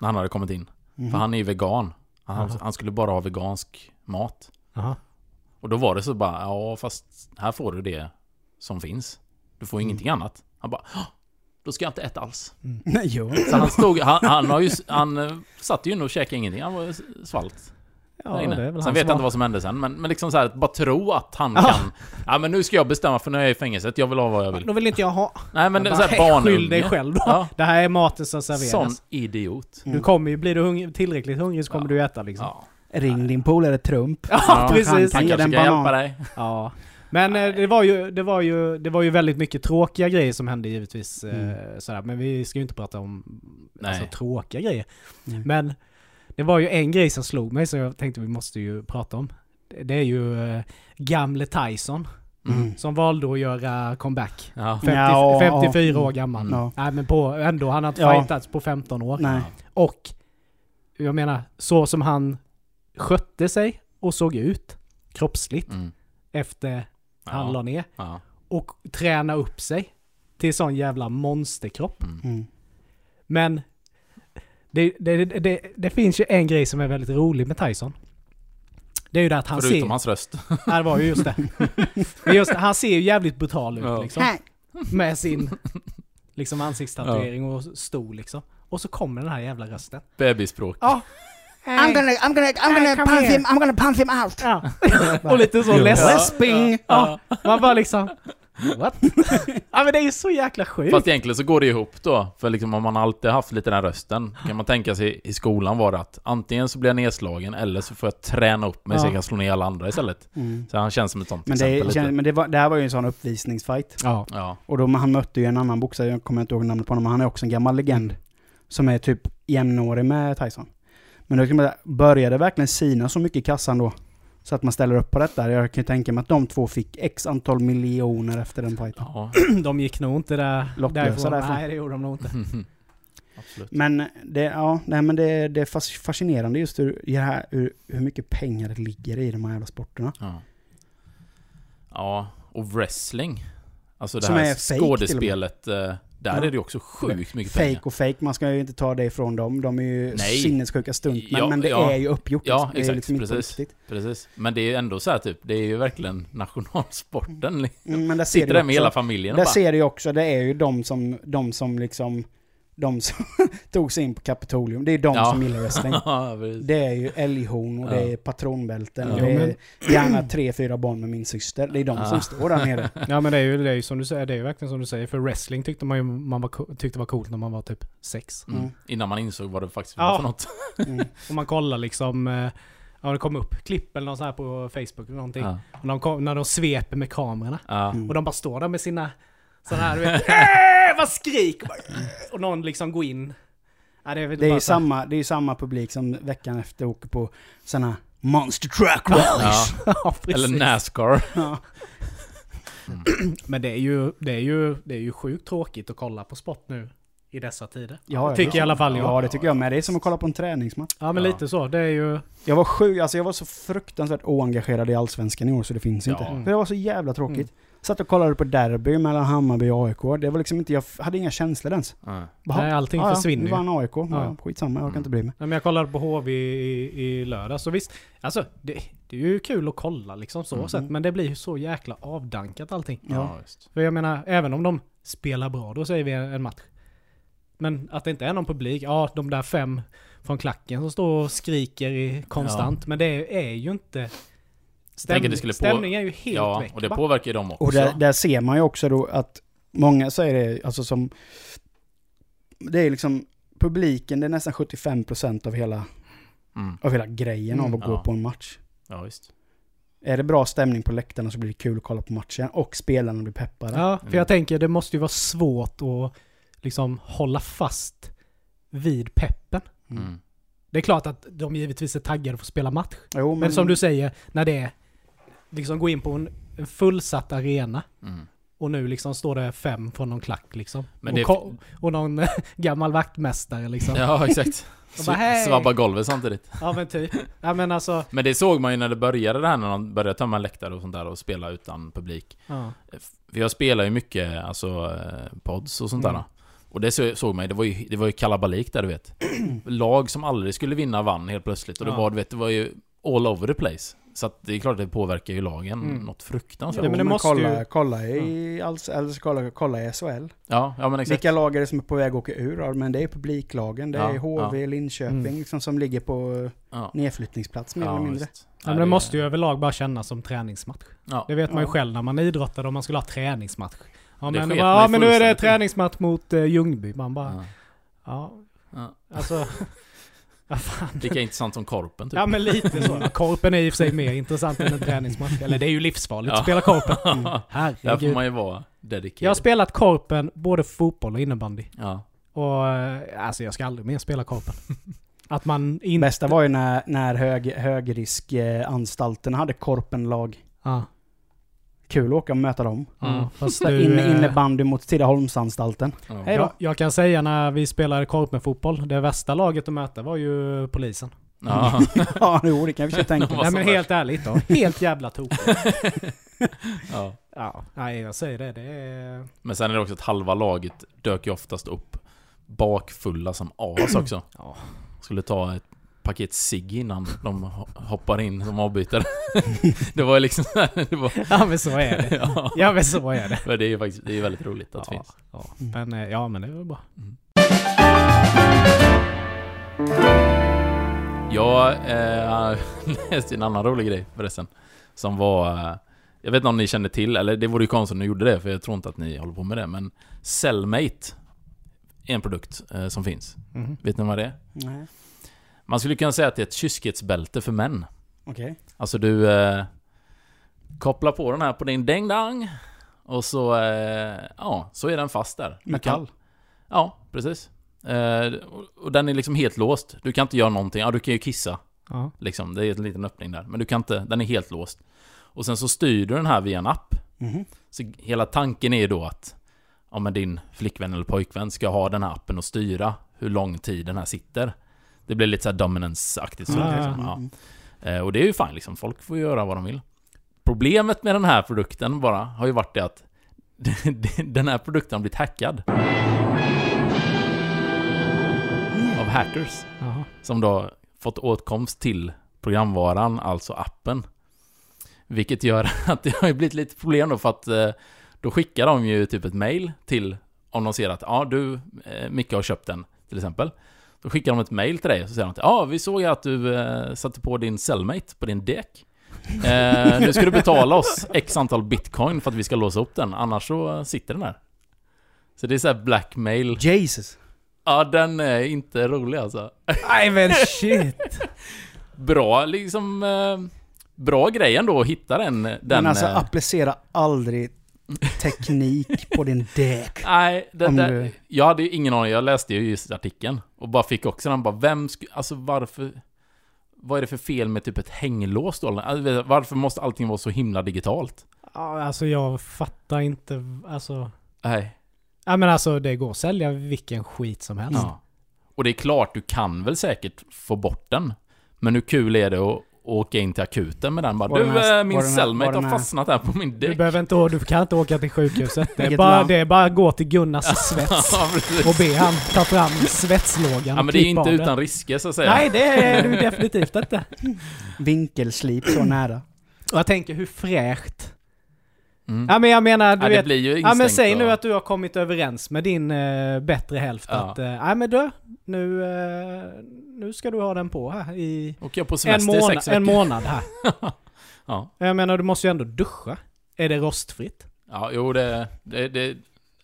när han hade kommit in. Mhm. För han är ju vegan. Han, han skulle bara ha vegansk mat. Jaha. Och då var det så bara, ja fast här får du det som finns. Du får Mm. ingenting annat. Han bara, "Åh, då ska jag inte äta alls. Nej, jo. Så han stod, han, han ju, han eh, satt ju inne och käkade ingenting. Han var svalt. Ja, det är Sen han vet jag inte har- vad som hände sen, men, men liksom så här, bara tro att han Ja. kan... Ja men nu ska jag bestämma för nu är jag i fängelset, jag vill ha vad jag vill. Då vill inte jag ha. Nej men det är Jag bara, barnunge. Skyll dig själv då. Ja. Det här är maten som serveras. Sån idiot. Mm. Du kommer ju, blir du hungrig, tillräckligt hungrig så kommer Ja. du äta liksom. Ja. Ring din polare Trump. Ja, Ja, precis. han Han kanske kan hjälpa dig. Ja. Men eh, det var, ju, det, var ju, det var ju väldigt mycket tråkiga grejer som hände givetvis. eh, Mm. Sådär. Men vi ska ju inte prata om alltså, tråkiga grejer. Mm. Men det var ju en grej som slog mig som jag tänkte vi måste ju prata om. Det- är ju eh, gamle Tyson Mm. som valde att göra comeback. Ja. 50, Ja, 54 ja. år gammal. Mm. Nej men på, ändå, han har inte Ja. fightats på 15 år. Nej. Och jag menar, så som han skötte sig och såg ut kroppsligt Mm. efter han la ner. Ja. Och träna upp sig till sån jävla monsterkropp. Mm. Mm. Men det, det, det, det, finns ju en grej som är väldigt rolig med Tyson. Det är ju det att han Förutom ser... hans röst. Ja, det var ju just det. Men just det, han ser ju jävligt brutal ut Ja. liksom. Med sin liksom ansiktstatuering och stor liksom. Och så kommer den här jävla rösten. Bebisspråk. Ja. I'm gonna, I'm gonna, I'm gonna pump here. him, I'm gonna pump him out. Ja. Och lite så ledsen. Wesping. Ja, man bara liksom... What? ja men det är ju så jäkla sjukt. Fast egentligen så går det ihop då. För liksom om man alltid haft lite den här rösten, kan man tänka sig i skolan var det att antingen så blir jag nedslagen eller så får jag träna upp mig så Ja. jag kan slå ner alla andra istället. Mm. Så han känns som ett sånt Men, det, känns- men det, var, det här var ju en sån uppvisningsfight. Ja. Ja. Och då, han mötte ju en annan boxare, jag kommer inte ihåg namnet på honom, men han är också en gammal legend. Som är typ jämnårig med Tyson. Men då kan man säga, började verkligen sina så mycket i kassan då? Så att man ställer upp på detta. Jag kan ju tänka mig att de två fick x antal miljoner efter den fighten. ja. De gick nog inte där, Lottlösa därifrån. därifrån. Nej det gjorde de nog inte. Absolut. Men det, ja, nej, men det, det är fas- fascinerande just hur, i det här, hur, hur mycket pengar det ligger i de här jävla sporterna. Ja. ja, och wrestling. Alltså det Som är här fake skådespelet. eh, Där Ja. är det också sjukt mycket Fake pengar. och fake, man ska ju inte ta det ifrån dem. De är ju Nej. sinnessjuka stunt, men, Ja, men det ja. är ju uppgjort. Ja, det är exakt, liksom inte på precis. riktigt. Precis. Men det är ju ändå så här typ, det är ju verkligen nationalsporten. liksom. Mm, men där ser Sitter där med också- hela familjen Där bara... ser du ju också, det är ju de som, de som liksom, de som tog sig in på Kapitolium. Det är de Ja. som gillar wrestling. Ja. Det är ju älghorn och det är patronbälten Ja. och det är gärna tre, fyra barn med min syster. Det är de Ja. som står där nere. Ja men det är ju, det är ju som du säger, det är ju verkligen som du säger. För wrestling tyckte man ju man var, tyckte var coolt när man var typ sex. Mm. Mm. Innan man insåg vad det faktiskt Ja. var för något. Mm. Och man kollar liksom, eh, ja det kom upp klipp eller något så här på Facebook eller någonting. Ja. Och de kom, när de sveper med kamerorna. Ja. Mm. Och de bara står där med sina sådana här, du vet, Vad skrik! Och, någon liksom går in. Ja, det är, Det är ju samma, det är ju samma publik som veckan efter åker på såna Monster Truck Rallies. Ja. Eller Nascar. Ja. Men det är, ju, det, är ju, det är ju sjukt tråkigt att kolla på sport nu i dessa tider. Ja, ja, Tycker det- i alla fall jag. Ja, det tycker jag med. Det är som att kolla på en träningsmatch. Ja men Ja. lite så. Det är ju... Jag var sju, alltså jag var så fruktansvärt oengagerad i Allsvenskan i år så det finns inte. Ja. För det var så jävla tråkigt. Mm. Satt och kollade på derby mellan Hammarby och AIK. Det var liksom inte, jag hade inga känslor ens. Ja. Bara, Nej, allting ja, ja, försvinner Nu ju. vann AIK. Ja. Ja. skitsamma, jag orkar Mm. inte bry mig. Nej, men jag kollade på HV i, i lördag, så visst. Alltså, det, det är ju kul att kolla liksom så Mhm. sett, men det blir ju så jäkla avdankat allting. Ja. Ja, just. För jag menar, även om de spelar bra, då säger vi en match. Men att det inte är någon publik, ja de där fem från klacken som står och skriker i konstant, men det är ju inte... Det skulle på- stämningen är ju helt Ja, väck. och det påverkar ju dem också. Och där, där ser man ju också då att många säger det, alltså som... Det är liksom publiken, det är nästan 75% av hela, Mm. av hela grejen av Mm, att gå ja. på en match. Ja, visst. Är det bra stämning på läktarna så blir det kul att kolla på matchen och spelarna blir peppade. Ja, för Mm. jag tänker det måste ju vara svårt att liksom hålla fast vid peppen. Mm. Det är klart att de givetvis är taggade för att spela match. Jo, men, Men som du säger, när det är liksom gå in på en, en fullsatt arena Mm. och nu liksom står det fem från någon klack liksom. Men och, ko- och någon gammal vaktmästare liksom. Ja, Ja, exakt. Bara! Svabba golvet samtidigt. men typ. Ja men alltså, Men det såg man ju när det började det här, när de började tömma läktare och sånt där och spela utan publik. ja. För jag spelar ju mycket, alltså, eh, pods och sånt Mm. där. Och det så- såg man ju, det var ju, det var ju kalabalik där du vet. Lag som aldrig skulle vinna vann helt plötsligt. Och det Ja. var, du vet, det var ju all over the place. Så att det är klart att det påverkar ju lagen Mm. något fruktansvärt. Ja, men det måste kolla, ju- kolla i, eller kolla, kolla i SHL. Ja, ja men exakt. Vilka lag är det som är på väg att åka ur? Ja, men det är publiklagen. Det är Ja, HV, Linköping Mm. liksom, som ligger på Ja. nedflyttningsplats mer eller mindre. ja men det måste ju överlag bara kännas som träningsmatch. Ja. Det vet man ju Ja. själv när man idrottade om man skulle ha träningsmatch. Ja men, sket ja, men nu är det träningsmatch mot uh, Ljungby. Man bara, Ja. ja, Ja. fan. Lika intressant som Korpen typ. Ja men lite så. Ja, Korpen är i och för sig mer intressant än en träningsmatch. Eller det är ju livsfarligt att Ja. spela korpen. Där får Herregud. man ju vara dedicated. Jag har spelat korpen både fotboll och innebandy. Ja. Och eh, alltså jag ska aldrig mer spela korpen. Att man inte... Bästa var ju när, när hög, högriskanstalterna hade korpenlag. Ja. Kul att åka och möta dem. Mm. Fast du, inne, eh, innebandy mot Tidaholmsanstalten. Ja. Hej då. jag, jag kan säga när vi spelade korpenfotboll, det värsta laget att möta var ju polisen. Ja. ja, jo, det kan vi ju tänka Nej men helt ärligt då. Helt jävla tokigt. ja. Ja, nej jag säger det. Det är... Men sen är det också att halva laget dök ju oftast upp bakfulla som as också. Ja. Skulle ta ett paket cigg innan de ho- hoppar in som avbytare. det var liksom det var, ja men så är det. ja. Ja men så är det. Men det är ju faktiskt det är väldigt roligt att det Ja, finns. ja. Men, eh, ja men det är väl bra. Jag eh, läste en annan rolig grej förresten. Som var... Eh, jag vet inte om ni känner till, eller det vore ju konstigt om ni gjorde det, för jag tror inte att ni håller på med det. Men Cellmate är en produkt eh, som finns. Mhm. Vet ni vad det är? Nej. Man skulle kunna säga att det är ett kyskhetsbälte för män. Okej. Alltså du eh, kopplar på den här på din ding dang och så, eh, ja, så är den fast där. Metall. Kan, ja, precis. Eh, och, och den är liksom helt låst. Du kan inte göra någonting. Ja, du kan ju kissa. Ja. Liksom, det är en liten öppning där. Men du kan inte, den är helt låst. Och sen så styr du den här via en app. Mhm. Så hela tanken är då att ja, men din flickvän eller pojkvän ska ha den här appen och styra hur lång tid den här sitter. Det blir lite så här dominance-aktigt så. Ja, liksom. Mm. ja. Eh, Och det är ju fine liksom, folk får göra vad de vill. Problemet med den här produkten bara har ju varit det att den här produkten har blivit hackad. Av hackers. Jaha. Som då fått åtkomst till programvaran, alltså appen. Vilket gör att det har ju blivit lite problem då för att eh, då skickar de ju typ ett mail till om de ser att ja du eh, Micke har köpt den till exempel. Då skickar de ett mail till dig och så säger de att ja vi såg att du eh, satte på din cellmate på din däck. Eh, nu ska du betala oss x antal bitcoin för att vi ska låsa upp den, annars så sitter den där. Så det är så här blackmail. Jesus. Ja den är inte rolig alltså. Nej men shit! bra liksom... Eh, bra grej ändå att hitta den... den Men alltså eh, applicera aldrig teknik på din däck. nej, det, det, du- jag hade ju ingen aning. Jag läste ju just artikeln. Och bara fick också den bara, vem sku, Alltså varför... Vad är det för fel med typ ett hänglås då? Alltså, Varför måste allting vara så himla digitalt? Ja, alltså jag fattar inte, alltså... Nej. Ja men alltså det går att sälja vilken skit som helst. Ja. Och det är klart, du kan väl säkert få bort den. Men hur kul är det att åka in till akuten med den bara Du, den här- eh, min cellmate har fastnat här på min Du däck. behöver inte, du kan inte åka till sjukhuset. Det är, bara, det är bara att gå till Gunnars svets ja, och be han ta fram svetslågan Ja men det är inte utan risker så att säga. Nej, det är du definitivt inte. Vinkelslip så nära. Och jag tänker hur fräscht. Mm. Ja men jag menar, du ja, det vet. blir ju Ja men säg och- nu att du har kommit överens med din eh, bättre hälft Ja. att, eh, nej men du, nu, eh, nu ska du ha den på här i Åker jag på en, semester i måna, sex veckor. en månad här. ja. Jag menar, du måste ju ändå duscha. Är det rostfritt? ja, jo det, det, det...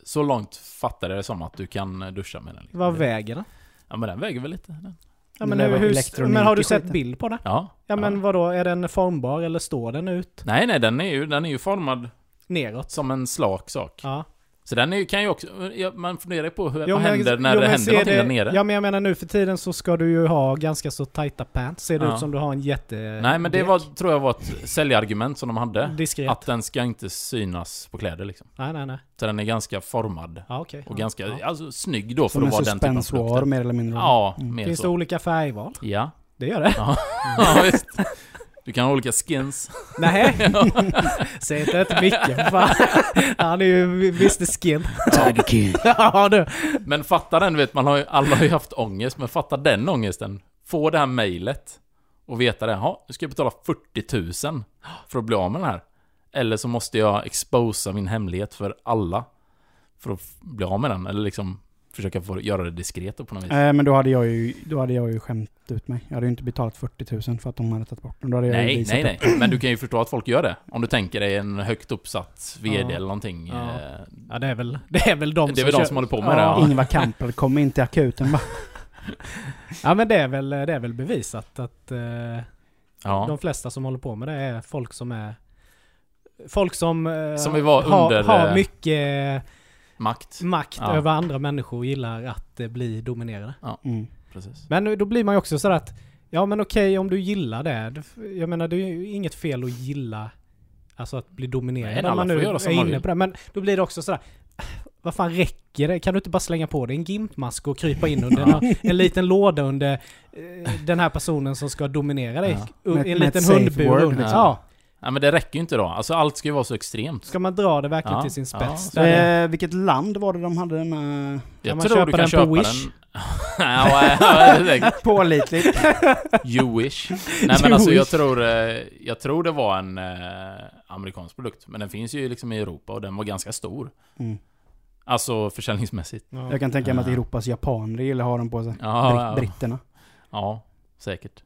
Så långt fattar jag det som att du kan duscha med den. liksom. Vad väger den? Ja men den väger väl lite. Den. Ja, men, hur, hur, men har du sett bild på den? Ja. Ja men vadå, är den formbar eller står den ut Nej nej, den är ju, den är ju formad neråt? som en slak sak. Ja. Så den är, kan ju också... Man funderar ju på hur, Jo, vad men- händer när jo, det händer ser någonting det- där nere. Ja men jag menar nu för tiden så ska du ju ha ganska så tajta pants. Ser det Ja. ut som du har en jätte... Nej men det var, tror jag var ett säljargument som de hade. Diskret. Att den ska inte synas på kläder liksom. Nej nej nej. Så den är ganska formad. Ja okej. Och ja. ganska, ja. alltså snygg då för Som en att vara den typen av produkter. mer eller mindre. Ja, Mm. mer Finns det så. olika färgval? Ja. Det gör det? Ja. ja, visst. Du kan ha olika skins. Nej. Säg inte till Micke fan. Han är ju Mr Skin. Tiger King. ja du. Men fatta den, vet, man har ju, alla har ju haft ångest, men fatta den ångesten. Få det här mejlet och veta det. Ja, nu ska jag betala 40 000 för att bli av med den här. Eller så måste jag exposa min hemlighet för alla. För att bli av med den, eller liksom försöka få göra det diskret på något vis. Eh, men då hade, jag ju, då hade jag ju skämt ut mig. Jag hade ju inte betalat 40 000 för att de hade tagit bort den. Då hade jag ju Nej, nej, upp. nej. Men du kan ju förstå att folk gör det. Om du tänker dig en högt uppsatt VD Ja. eller någonting. Ja. eh, Ja det är väl, det är väl de Det är väl de som håller på med det, ja. Ingvar Kamprad kom in till akuten bara. Ja men det är väl, det är väl bevisat att eh, Ja. de flesta som håller på med det är folk som är Folk som, eh, Som vi var har, under, har eh, mycket Makt. makt Ja. över andra människor och gillar att eh, bli dominerade. Mm. Precis. Men då blir man ju också sådär att Ja men okej om du gillar det. Det- Jag menar det är ju inget fel att gilla Alltså att bli dominerad. Nej, alla man nu får göra som är man inne på det. Men då blir det också sådär vad fan räcker det? Kan du inte bara slänga på dig en gimpmask och krypa in under Ja. en, en liten låda under eh, den här personen som ska dominera dig? Ja. Med- en liten hundbur word, under. liksom. Ja. Ja, men det räcker ju inte då. Alltså allt ska ju vara så extremt. Ska man dra det verkligen Ja. till sin spets? Ja. Eh, vilket land var det de hade denna... Jag man tror köpa du kan den på köpa Wish? den... ja, ja, exakt. Pålitligt. you wish. Nej men alltså jag tror, eh, jag tror det var en eh, amerikansk produkt. Men den finns ju liksom i Europa och den var ganska stor. Mm. Alltså försäljningsmässigt. Ja. Jag kan tänka mig att Ja. Europas japaner gillar att ha den på sig. Brit- Britterna. ja säkert.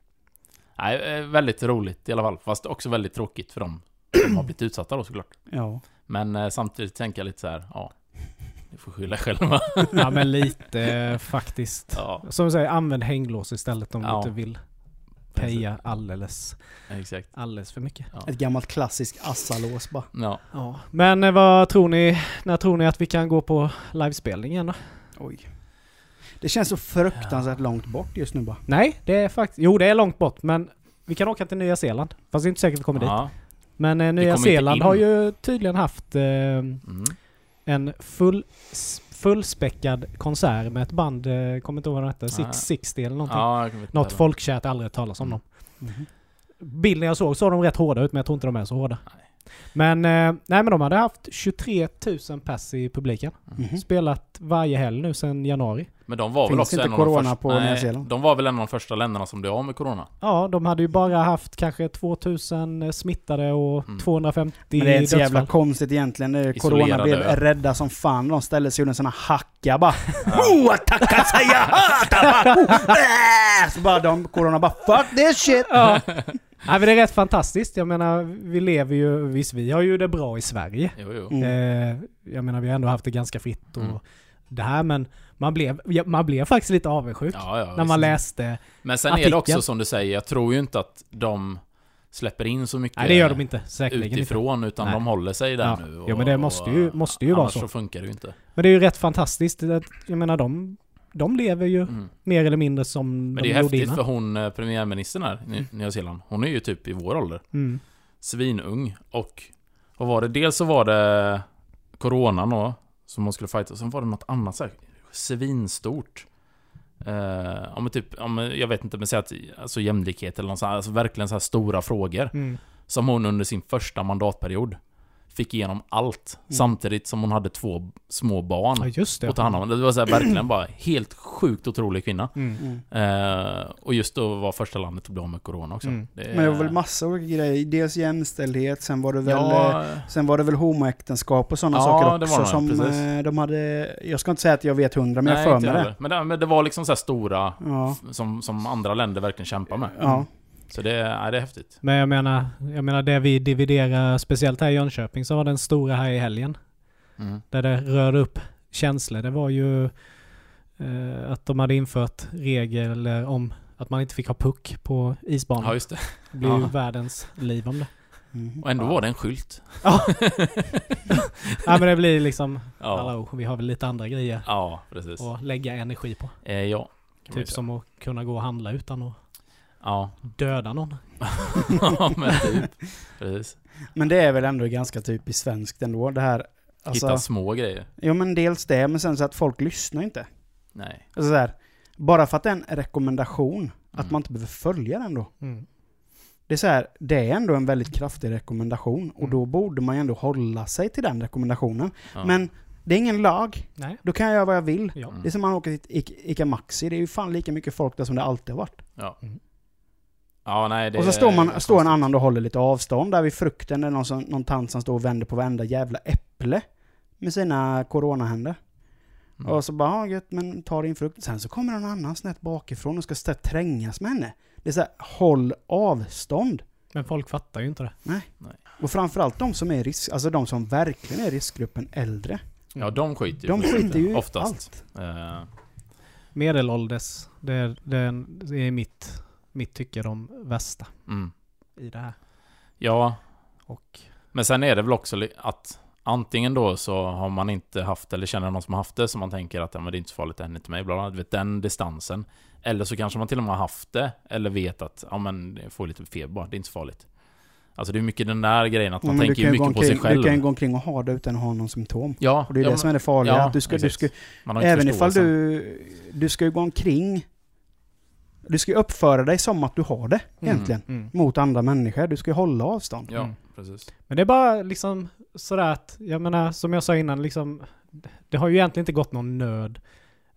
Nej, eh, väldigt roligt i alla fall. Fast också väldigt tråkigt för dem som har blivit utsatta då såklart. Ja. Men eh, samtidigt tänker jag lite så här, ja. Ni får skylla er själva. Ja men lite eh, faktiskt. ja, Som du säger, använd hänglås istället om Ja. du inte vill peja alldeles, exakt. alldeles för mycket. Ja. Ett gammalt klassiskt assalås bara. Ja. Ja. Men eh, vad tror ni, när tror ni att vi kan gå på livespelning igen då? Oj. Det känns så fruktansvärt långt bort just nu bara. Nej, det är faktiskt, jo det är långt bort men vi kan åka till Nya Zeeland. Fast det är inte säkert vi kommer dit. ja. Men eh, Nya Zeeland har ju tydligen haft eh, Mm. en full, fullspäckad konsert med ett band, eh, kommer inte ihåg vad det hette, Nej. 660 eller någonting. Ja, Något folkkärt, aldrig hört talas om Mm. dem. Bilden jag såg såg de rätt hårda ut men jag tror inte de är så hårda. Nej. Men, eh, nej men de hade haft 23 000 pers i publiken. Mhm. Spelat varje helg nu sedan januari. Men de var väl Finns också inte en av de corona första... på Nya Zeeland? de var väl en av de första länderna som blev av med corona? Ja, de hade ju bara haft kanske 2000 smittade och Mm. 250 Men det är inte så jävla konstigt egentligen. Det är Isolerade corona blev rädda som fan. De ställde sig och gjorde en sån här hacka bara. Äh! Så bara de, corona bara fuck this shit! Ja. Nej, men det är rätt fantastiskt. Jag menar, vi lever ju, visst vi har ju det bra i Sverige. Jo, jo. Mm. Eh, jag menar, vi har ändå haft det ganska fritt och Mm. det här, men man blev, man blev faktiskt lite avundsjuk Ja, ja, när visst. man läste. Men sen är det artikeln. också som du säger, jag tror ju inte att de släpper in så mycket Nej, det gör de inte. Säkerligen inte. utifrån, utan Nej. de håller sig där Ja. nu. Jo, men det måste ju- måste ju vara annars så. så funkar det ju inte. Men det är ju rätt fantastiskt. att- Jag menar, de, de lever ju Mm. mer eller mindre som Men de det är häftigt innan. för hon, eh, premiärministern här i Nya Zeeland, hon är ju typ i vår ålder. Mm. Svinung. Och vad var det? Dels så var det Coronan då, som hon skulle fighta. Sen var det något annat så här, svinstort. Eh, men typ, men jag vet inte, men säg att, alltså jämlikhet eller något sånt, alltså verkligen så här stora frågor. Mm. Som hon under sin första mandatperiod fick igenom allt. Mm. Samtidigt som hon hade två små barn Ja, just det. att ta hand om. Det var så här, verkligen bara helt sjukt otrolig kvinna. Mm. Mm. Eh, och just då var första landet att bli av med Corona också. Mm. Det, Men det var väl massa olika grejer. Dels jämställdhet, sen var det väl... eh, Ja, Sen var det väl homoäktenskap och sådana Ja, saker det också var det, som precis. eh, de hade... Jag ska inte säga att jag vet hundra, men jag nej, för inte mig jag det. Men det. Men det var liksom så här stora, Ja. som, som andra länder verkligen kämpar med. Ja. Så det, nej, det är häftigt. Men jag menar, jag menar det vi dividerar, speciellt här i Jönköping, så var den stora här i helgen. Mm. Där det rörde upp känslor. Det var ju eh, att de hade infört regler om att man inte fick ha puck på isbanan. Ja, just det. det blir ju Ja. världens liv om det. Mm. Och ändå var det en skylt. Ja. ja men det blir liksom, Ja, hallå, vi har väl lite andra grejer ja precis. att lägga energi på. Eh, ja. Typ som att kunna gå och handla utan att Ja. döda någon. ja, men typ. Precis. Men det är väl ändå ganska typiskt svenskt ändå. Det här... Alltså, Hitta små grejer. jo men dels det, men sen så att folk lyssnar inte. Nej. Alltså så här, bara för att det är en rekommendation, att Mm. man inte behöver följa den då. Mm. Det är så här, det är ändå en väldigt kraftig rekommendation och Mm. då borde man ju ändå hålla sig till den rekommendationen. Ja. Men det är ingen lag. Nej. Då kan jag göra vad jag vill. Ja. Det är som man åker till Ica Maxi, det är ju fan lika mycket folk där som det alltid har varit. Ja. Mm. Ja, nej, det och så står, är man, står en annan och håller lite avstånd. Där vid frukten är det någon, som, någon tant som står och vänder på varenda jävla äpple. Med sina coronahänder. Mm. Och så bara, ja gött, men ta din frukt. Sen så kommer någon annan snett bakifrån och ska stå och trängas med henne. Det är så här, håll avstånd. Men folk fattar ju inte det. Och framförallt de som är risk, alltså de som verkligen är riskgruppen äldre. Ja, de skiter ju De skiter ju Oftast. allt. Eh, Medelålders, är, det är, det är mitt, mitt tycke de värsta mm. i det här. Ja, Och men sen är det väl också att antingen då så har man inte haft eller känner någon som har haft det så man tänker att ja, men det är inte så farligt, det händer inte mig, bla bla, vet den distansen. Eller så kanske man till och med har haft det, eller vet att ja men jag får lite feber bara, det är inte så farligt. Alltså det är mycket den där grejen att man Ja, tänker ju mycket på sig omkring- Du kan ju själv. gå omkring och ha det utan att ha någon symptom. Ja, Och det är ja, det som är det farliga. ja, att du ska, du ska, man har inte även ifall du, du ska ju gå omkring. Du ska ju uppföra dig som att du har det, Mm. egentligen. Mm. Mot andra människor. Du ska ju hålla avstånd. Ja, Mm. precis. Men det är bara liksom sådär att, jag menar som jag sa innan liksom, det har ju egentligen inte gått någon nöd.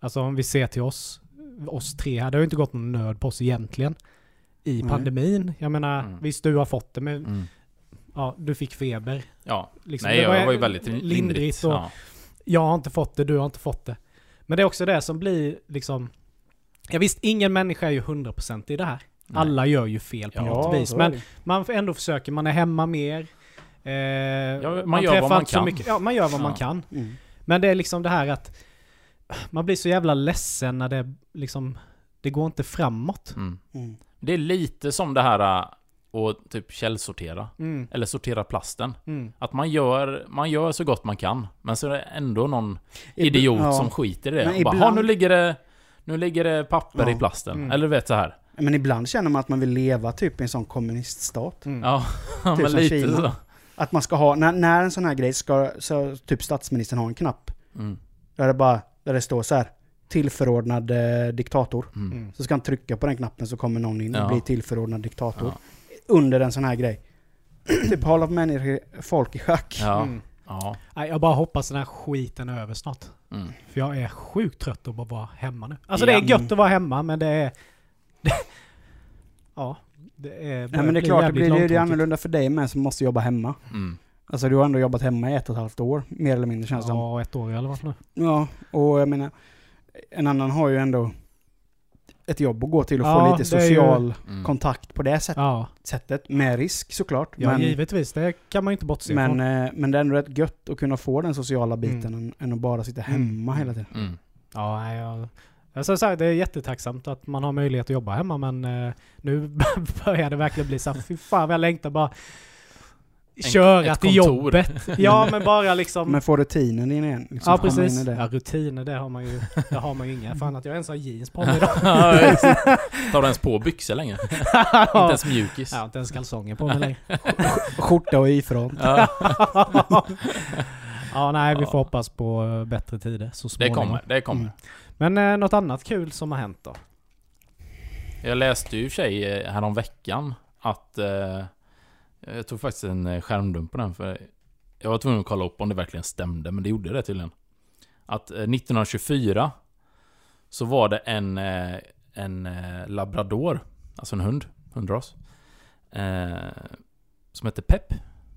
Alltså om vi ser till oss, oss tre här, det har ju inte gått någon nöd på oss egentligen. I Nej. pandemin. Jag menar, Mm. visst du har fått det men, Mm. ja du fick feber. Ja, Liksom, nej det jag var ju väldigt lindrigt. lindrigt och Ja. jag har inte fått det, du har inte fått det. Men det är också det som blir liksom, ja visst ingen människa är ju 100% i det här. Nej. Alla gör ju fel på Ja, något vis. Men man får ändå försöker, man är hemma mer. Eh, man, gör vad man kan. mycket. Ja, man gör vad man Ja. kan. Mm. Men det är liksom det här att man blir så jävla ledsen när det liksom, det går inte framåt. Mm. Mm. Det är lite som det här äh, att typ källsortera. Mm, Eller sortera plasten. mm. Att man gör, man gör så gott man kan. Men så är det ändå någon idiot Ja. som skiter i det. Men Och bara, ibland- "Ha, nu ligger det... Nu ligger det papper Ja. i plasten. Mm. Eller vet så här. Men ibland känner man att man vill leva typ i en sån kommuniststat. Mm. Ja, men som lite Kina. så. Att man ska ha, när, när en sån här grej ska, så typ statsministern har en knapp. Mm. Där det bara, där det står så här. Tillförordnad eh, diktator. Mm. Mm. Så ska han trycka på den knappen så kommer någon in och Ja. blir tillförordnad diktator. Ja. Under en sån här grej. typ hålla människor, folk i schack. Ja. Mm. Ja. Nej, jag bara hoppas den här skiten är över snart. Mm. För jag är sjukt trött att bara vara hemma nu. Alltså det är gött att vara hemma men det är... ja. Det är, Ja, men det är klart, det blir det är annorlunda för dig med som måste jobba hemma. Mm. Alltså du har ändå jobbat hemma i ett och ett halvt år, mer eller mindre känns det som. Ja, ett år i alla fall nu. Ja, och jag menar, en annan har ju ändå ett jobb att gå till och Ja, få lite är ju- social Mm. kontakt på det sätt, Ja, sättet. Med risk såklart. ja men, givetvis. Det kan man ju inte bortse men, ifrån. eh, men det är ändå rätt gött att kunna få den sociala biten Mm. än, än att bara sitta hemma Mm. hela tiden. Mm. Ja, jag... Ska säga, det är jättetacksamt att man har möjlighet att jobba hemma men eh, nu börjar det verkligen bli så här, fy fan vad jag längtar bara köra till jobbet. Ja men bara liksom... Men få rutinen in igen. Liksom, ja precis. det. Ja, rutiner det har man ju, det har man ju inga. Fan att jag ens har jeans på mig idag. Ja, det. Tar du ens på byxor längre? Inte ens mjukis? Jag har inte ens kalsonger på mig längre. Skjorta och y-front. Ja, nej vi får Ja. hoppas på eh, bättre tider så det småningom. kommer, det kommer. Mm. Men eh, något annat kul som har hänt då? Jag läste ju i och för sig eh, häromveckan att... Eh, jag tog faktiskt en eh, skärmdump på den för jag var tvungen att kolla upp om det verkligen stämde, men det gjorde det tydligen. Att eh, 1924 så var det en, eh, en eh, labrador, alltså en hund, hundras, eh, som hette Pep.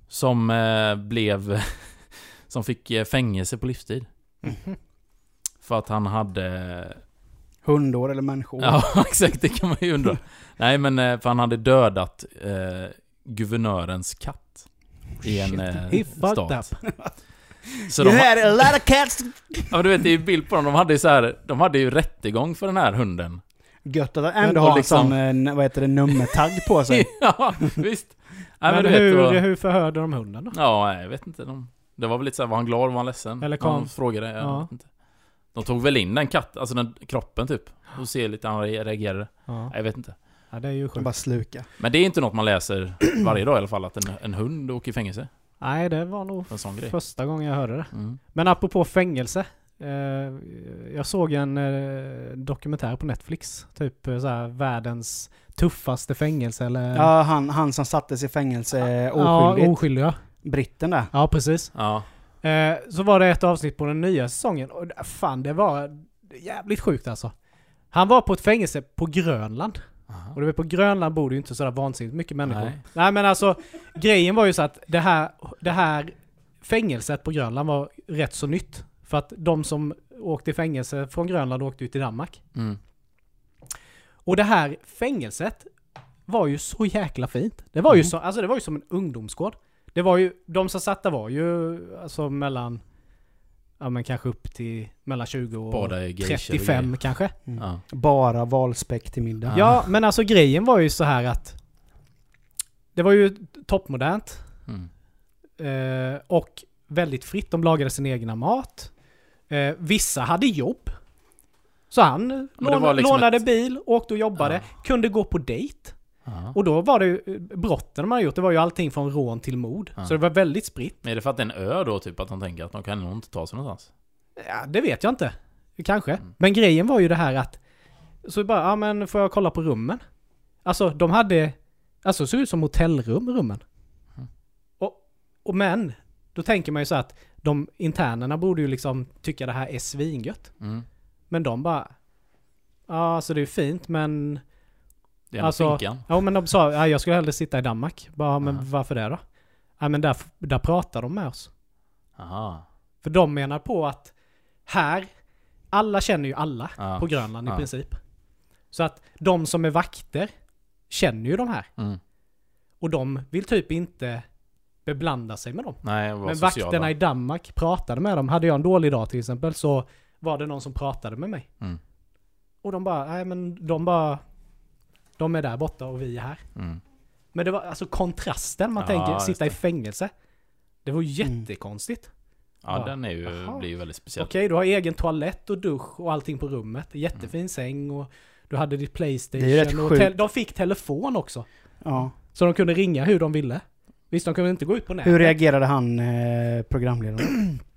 Som eh, blev... som fick eh, fängelse på livstid. Mhm. För att han hade Hundår eller människor. Ja, exakt. Det kan man ju undra. Nej, men eh, för han hade dödat eh, guvernörens katt. I en eh, He fucked stat. Så de, You had a lot of cats. ja, du vet, det är ju bild på dem. De hade ju så här, de hade ju rättegång för den här hunden. Gött att Men- ändå ha liksom- eh, n- vad heter det, nummertagg på sig. ja, visst. Nej, men vet, hur, var- hur förhörde de hunden då? Ja, jag vet inte. De, det var väl lite så här, var han glad, var han ledsen? Eller kom- De frågade, jag Ja. vet inte. De tog väl in den katt, alltså den kroppen typ. Och ser lite hur han re- reagerade. Ja. Nej, Jag vet inte. Ja, det är ju sjukt. bara sluka. Men det är inte något man läser varje dag i alla fall, att en, en hund åker i fängelse. Nej, det var nog en sån grej. första gången jag hörde det. Mm. Men apropå fängelse. Eh, jag såg en eh, dokumentär på Netflix. Typ eh, så här, världens tuffaste fängelse eller... Ja, han, han som sattes i fängelse eh, Ja, oskyldigt. oskyldig ja. Britten där. Ja, precis. Ja. Eh, så var det ett avsnitt på den nya säsongen och fan det var jävligt sjukt alltså. Han var på ett fängelse på Grönland. Aha. Och du vet på Grönland bor det ju inte sådär vansinnigt mycket människor. Nej. Nej. men alltså grejen var ju så att det här, det här fängelset på Grönland var rätt så nytt. För att de som åkte i fängelse från Grönland åkte ut till Danmark. Mm. Och det här fängelset var ju så jäkla fint. Det var ju, Mm. så, alltså det var ju som en ungdomsgård. Det var ju, de som satt där var ju alltså mellan, ja men kanske upp till mellan 20 och Båda är geishor och 35 grejer. kanske. Mm. Ja. Bara valspäck till middag. Ja, men alltså grejen var ju så här att det var ju toppmodernt Mm. eh, och väldigt fritt. De lagade sin egna mat. Eh, vissa hade jobb. Så han lån, liksom lånade ett- bil, åkte och jobbade, Ja. kunde gå på dejt. Ja. Och då var det ju, brotten hade gjort, det var ju allting från rån till mord. Ja. Så det var väldigt spritt. Men är det för att det är en ö då, typ? Att de tänker att de kan nog inte ta sig någonstans? Ja, det vet jag inte. Kanske. Mm. Men grejen var ju det här att... Så bara, ja men får jag kolla på rummen? Alltså de hade... Alltså såg ut som hotellrum, rummen. Mm. Och, och men, då tänker man ju så att de internerna borde ju liksom tycka det här är svingött. Mm. Men de bara... Ja, alltså det är ju fint men... Det är Alltså, finkan. Ja men de sa, ja, jag skulle hellre sitta i Danmark. Bara, men Aha. varför det då? Ja men där, där pratar de med oss. Aha. För de menar på att här, alla känner ju alla Ja. på Grönland i Ja. princip. Så att de som är vakter känner ju de här. Mm. Och de vill typ inte beblanda sig med dem. Nej, Men sociala. vakterna i Danmark pratade med dem. Hade jag en dålig dag till exempel så var det någon som pratade med mig. Mm. Och de bara, nej men de bara... De är där borta och vi är här. Mm. Men det var alltså kontrasten man Ja, tänker, sitta i fängelse. Det var Mm. jättekonstigt. Ja, Ja. den är ju, blir ju väldigt speciell. Okej, du har egen toalett och dusch och allting på rummet. Jättefin Mm. säng och du hade ditt Playstation. Det är rätt och sjukt. de fick telefon också. Ja. Så de kunde ringa hur de ville. Visst, de kunde inte gå ut på nätet. Hur reagerade han, eh, programledaren?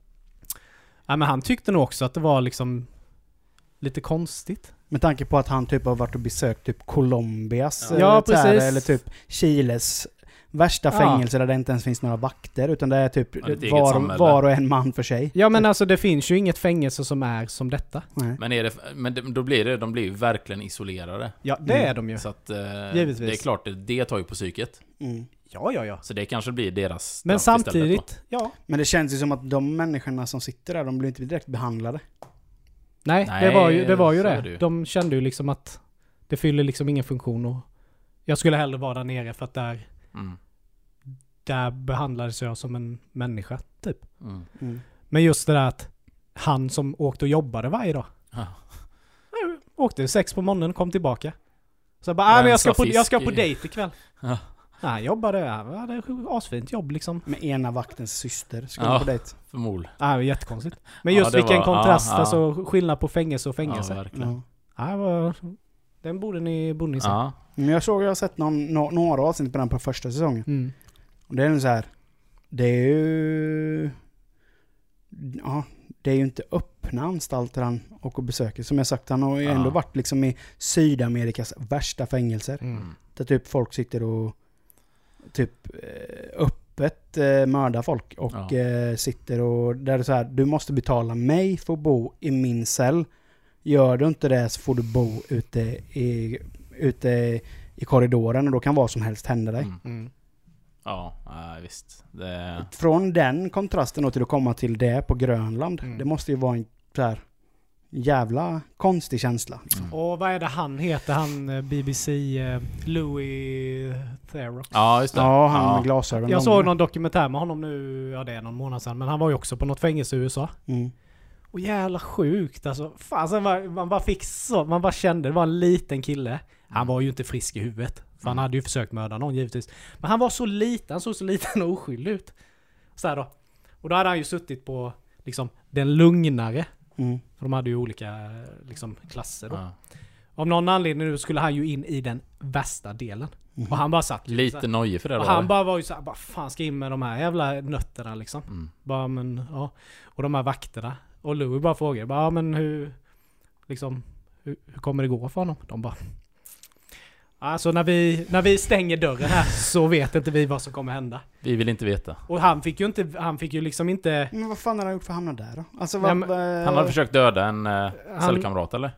Ja, men han tyckte nog också att det var liksom lite konstigt. Med tanke på att han typ har varit och besökt typ Colombias, Ja. eh, Ja, så här, precis. eller typ Chiles värsta Ja. fängelse där det inte ens finns några vakter utan det är typ Ja, var, var och en man för sig. Ja men alltså det finns ju inget fängelse som är som detta. Nej. Men, är det, men då blir det, de blir ju verkligen isolerade. Ja, det Mm. är de ju. Så att, eh, Givetvis. det är klart, det, det tar ju på psyket. Mm. Ja, ja, ja. Så det kanske blir deras Men samtidigt, ja. Men det känns ju som att de människorna som sitter där, de blir inte direkt behandlade. Nej, Nej, det var ju det. Var ju så är det. det ju. De kände ju liksom att det fyller liksom ingen funktion och jag skulle hellre vara där nere för att där. Mm. där behandlades jag som en människa, typ. Mm. Mm. Men just det där att han som åkte och jobbade varje dag. Ja. Åkte sex på morgonen och kom tillbaka. Så jag bara, ah, men jag Rensa ska, på, jag ska fisk på i- dejt ikväll. Ja. Nej, han jobbade, han hade ett asfint jobb liksom. Med ena vaktens syster skulle Ja. på dejt. Förmodligen. Ah, det var jättekonstigt. Men Ja, just det vilken var- kontrast, ja, ja. alltså skillnad på fängelse och fängelse. Ja, Ja, verkligen. Ja. det var, den borde ni, borde ni se. Ja. Men jag såg, jag har sett någon, nå- några avsnitt på den på första säsongen. Mm. Och det är ju så här. Det är ju... Ja, det är ju inte öppna anstalter han åker och besöker. Som jag sagt, han har ju Ja. ändå varit liksom i Sydamerikas värsta fängelser. Mm. Där typ folk sitter och typ eh, öppet eh, mördar folk och Ja. eh, sitter och där det är så här, du måste betala mig för att bo i min cell. Gör du inte det så får du bo ute i, ute i korridoren och då kan vad som helst hända dig. Mm. Mm. Ja, visst. Det, Från den kontrasten då till att komma till det på Grönland. Mm. Det måste ju vara en så här jävla konstig känsla. mm. Och vad är det han heter, han eh, BBC, eh, Louis Theroux? Ja, just det. Ja, han med glasögon. Jag såg någon dokumentär med honom nu, ja det är någon månad sedan, men han var ju också på något fängelse i USA. Mm. Och jävla sjukt alltså. Fan, så man, man bara fick så, man bara kände, det var en liten kille. Han var ju inte frisk i huvudet. För han Mm. hade ju försökt mörda någon givetvis. Men han var så liten, han såg så liten och oskyldig ut. Så här då. Och då hade han ju suttit på, liksom, den lugnare. Mm. För de hade ju olika, liksom, klasser då. Ja. Av någon anledning nu skulle han ju in i den värsta delen. Mhm. Och han bara satt ju så Lite nojig för det Och då. han bara var ju såhär, bara fan ska in med de här jävla nötterna liksom. Mm. Bara men, ja. Och de här vakterna. Och Louis bara frågade, bara ja, men hur, liksom, hur, hur kommer det gå för honom? De bara, alltså när vi, när vi stänger dörren här så vet inte vi vad som kommer hända. Vi vill inte veta. Och han fick ju inte, han fick ju liksom inte, Men vad fan har han gjort för att hamna där då? Alltså vad... men- vad- Han hade försökt döda en eh, han, cellkamrat eller?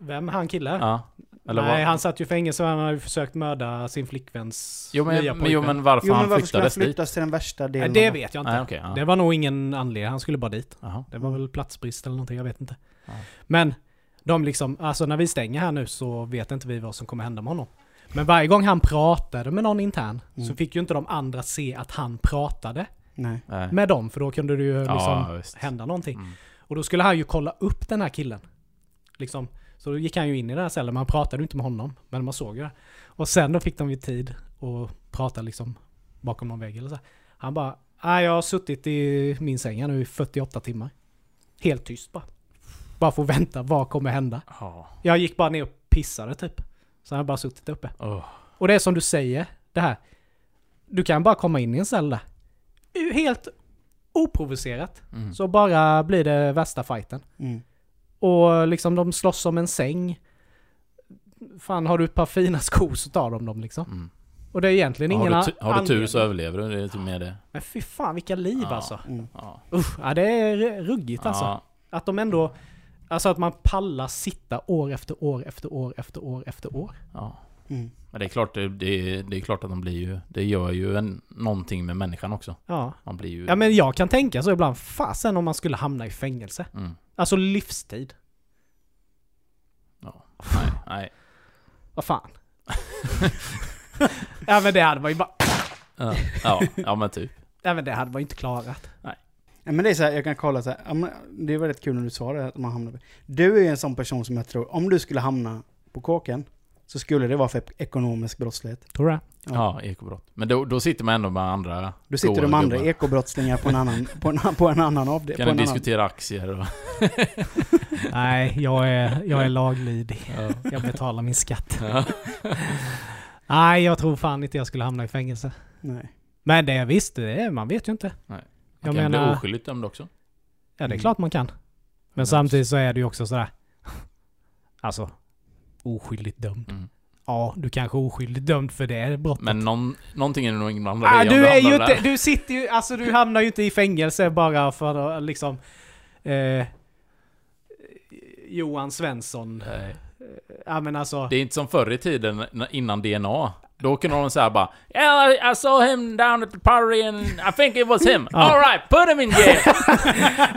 vem, han killen? Ja. Eller Nej, vad? han satt ju i fängelse och han hade ju försökt mörda sin flickväns Jo men, nya men, jo, pojkvän. men varför Jo men han varför skulle han flyttades dit? flyttas till den värsta Nej, delen? det av- vet jag inte. Nej, okej. ja. Det var nog ingen anledning, han skulle bara dit. Jaha. Det var väl platsbrist eller någonting, jag vet inte. Ja. Men de liksom, alltså när vi stänger här nu så vet inte vi vad som kommer hända med honom. Men varje gång han pratade med någon intern så Mm. fick ju inte de andra se att han pratade Nej. Med dem för då kunde det ju liksom Ja, hända någonting. Mm. Och då skulle han ju kolla upp den här killen. Liksom. Så då gick han ju in i den här cellen, man pratade ju inte med honom. Men man såg ju det. Och sen då fick de ju tid att prata liksom bakom någon vägg eller så. Han bara, nej jag har suttit i min säng här nu i 48 timmar. Helt tyst bara. Bara för att vänta, vad kommer hända? Ja. Jag gick bara ner och pissade typ. Så han har bara suttit uppe. Åh. Och det är som du säger, det här. Du kan bara komma in i en cell där. Helt oprovocerat. Mm. Så bara blir det värsta fighten. Mm. Och liksom de slåss om en säng. Fan, har du ett par fina skor så tar de dem liksom. Mm. Och det är egentligen Har, ingen du, tu- har du tur så överlever du, det är typ med det. Men fy fan vilka liv Ja. alltså. Mm. Ja. Usch, ja, det är ruggigt alltså. Ja. Att de ändå... Alltså att man pallar sitta år efter år efter år efter år efter år. ja. Mm. Men det är klart, det, det, det är klart att de blir ju... Det gör ju en, någonting med människan också. Ja. Man blir ju... Ja men jag kan tänka så ibland, fasen om man skulle hamna i fängelse. Mm. Alltså livstid. Ja. Nej, nej. Vad fan. Ja men det hade man ju bara... Ja, ja, ja men typ. Ja men det hade man ju inte klarat. Ja, men det är så här, jag kan kolla så här, ja, det är väldigt kul när du sa det, att man hamnar... Du är ju en sån person som jag tror, om du skulle hamna på kåken, så skulle det vara för ekonomisk brottslighet. Tror du det? Ja, ekobrott. Men då, då sitter man ändå med andra Du sitter de andra gubbar. ekobrottslingar på en annan, på en, på en annan avdelning. Kan på ni annan- diskutera aktier och... Nej, jag är, jag är laglydig. Ja. Jag betalar min skatt. Ja. Nej, jag tror fan inte jag skulle hamna i fängelse. Nej. Men det visst, det är, man vet ju inte. Man Jag kan menar- bli oskyldigt dömd också. Ja, det är Mm. klart man kan. Men Men samtidigt så är det ju också sådär... Alltså, oskyldigt dömd. Mm. Ja, du kanske är oskyldigt dömd för det brottet. Men någon, någonting är det nog inblandad ah, i om du är ju inte... där. Du sitter ju... Alltså du hamnar ju inte i fängelse bara för att liksom... Eh, Johan Svensson. Nej. Ja men alltså... Det är inte som förr i tiden innan DNA. Då kunde de säga bara yeah, I, I saw him down at the party and I think it was him. Ja. Alright, put him in jail!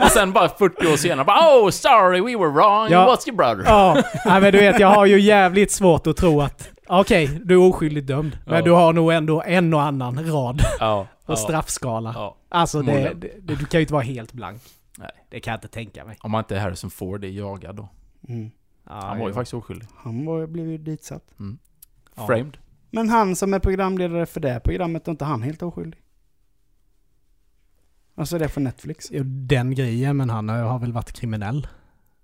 och sen bara 40 år senare bara Oh, sorry, we were wrong. Ja. Was your brother. Ja, nej, men du vet jag har ju jävligt svårt att tro att... Okej, du är oskyldigt dömd. Men Ja. du har nog ändå en och annan rad Ja. och ja, straffskala. Ja. Alltså det, det, du kan ju inte vara helt blank. Nej. Det kan jag inte tänka mig. Om man inte är Harrison Ford är jagad då. Mm. Ja, Han var ju faktiskt oskyldig. Han var, blev ju ditsatt. Ja. Framed. Men han som är programledare för det programmet, är inte han helt oskyldig? Alltså det är för Netflix. Jo, den grejen, men han har, har väl varit kriminell.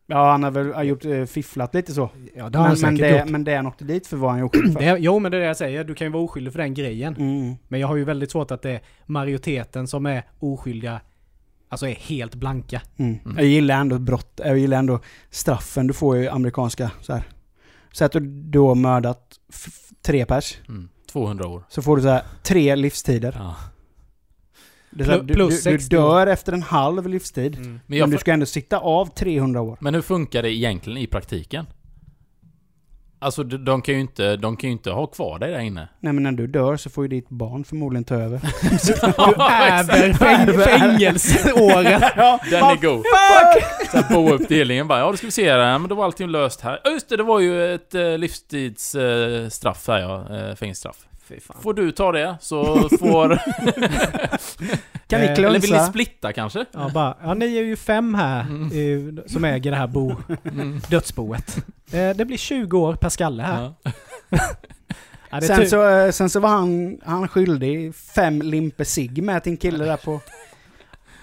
Ja, han har väl har gjort, eh, fifflat lite så. Ja, det har han Men, men, säkert det, gjort. men det han åkte dit för var han ju oskyldig för. Det, jo, men det är det jag säger. Du kan ju vara oskyldig för den grejen. Mm. Men jag har ju väldigt svårt att det är majoriteten som är oskyldiga, alltså är helt blanka. Mm. Mm. Jag gillar ändå brott, jag gillar ändå straffen du får i amerikanska så här. Så att du då mördat tre pers, Mm. 200 år. så får du så här tre livstider. Ja. Det här, du, plus du, du 60 dör efter en halv livstid. Mm. Men, Men du ska ändå sitta av 300 år. men hur funkar det egentligen i praktiken? Alltså de, kan ju inte, de kan ju inte ha kvar dig där inne. Nej men när du dör så får ju ditt barn förmodligen ta över. Du äver fäng, fängelseåret. Den är god. Fuck! Sen på uppdelningen bara, ja då ska vi se här, ja, men då var allting löst här. Ja just det, det var ju ett eh, livstidsstraff eh, här ja, eh, fängelsestraff. Får du ta det, så får... Kan ni Eh, Eller vill ni klunsa? splitta kanske? Ja, bara, ja ni är ju fem här Mm. som äger det här bo, Mm. dödsboet. Eh, det blir 20 år per skalle här. Ja. Ja, är Sen tur- så, eh, sen så var han, han skyldig fem limper cigg med till en kille där på...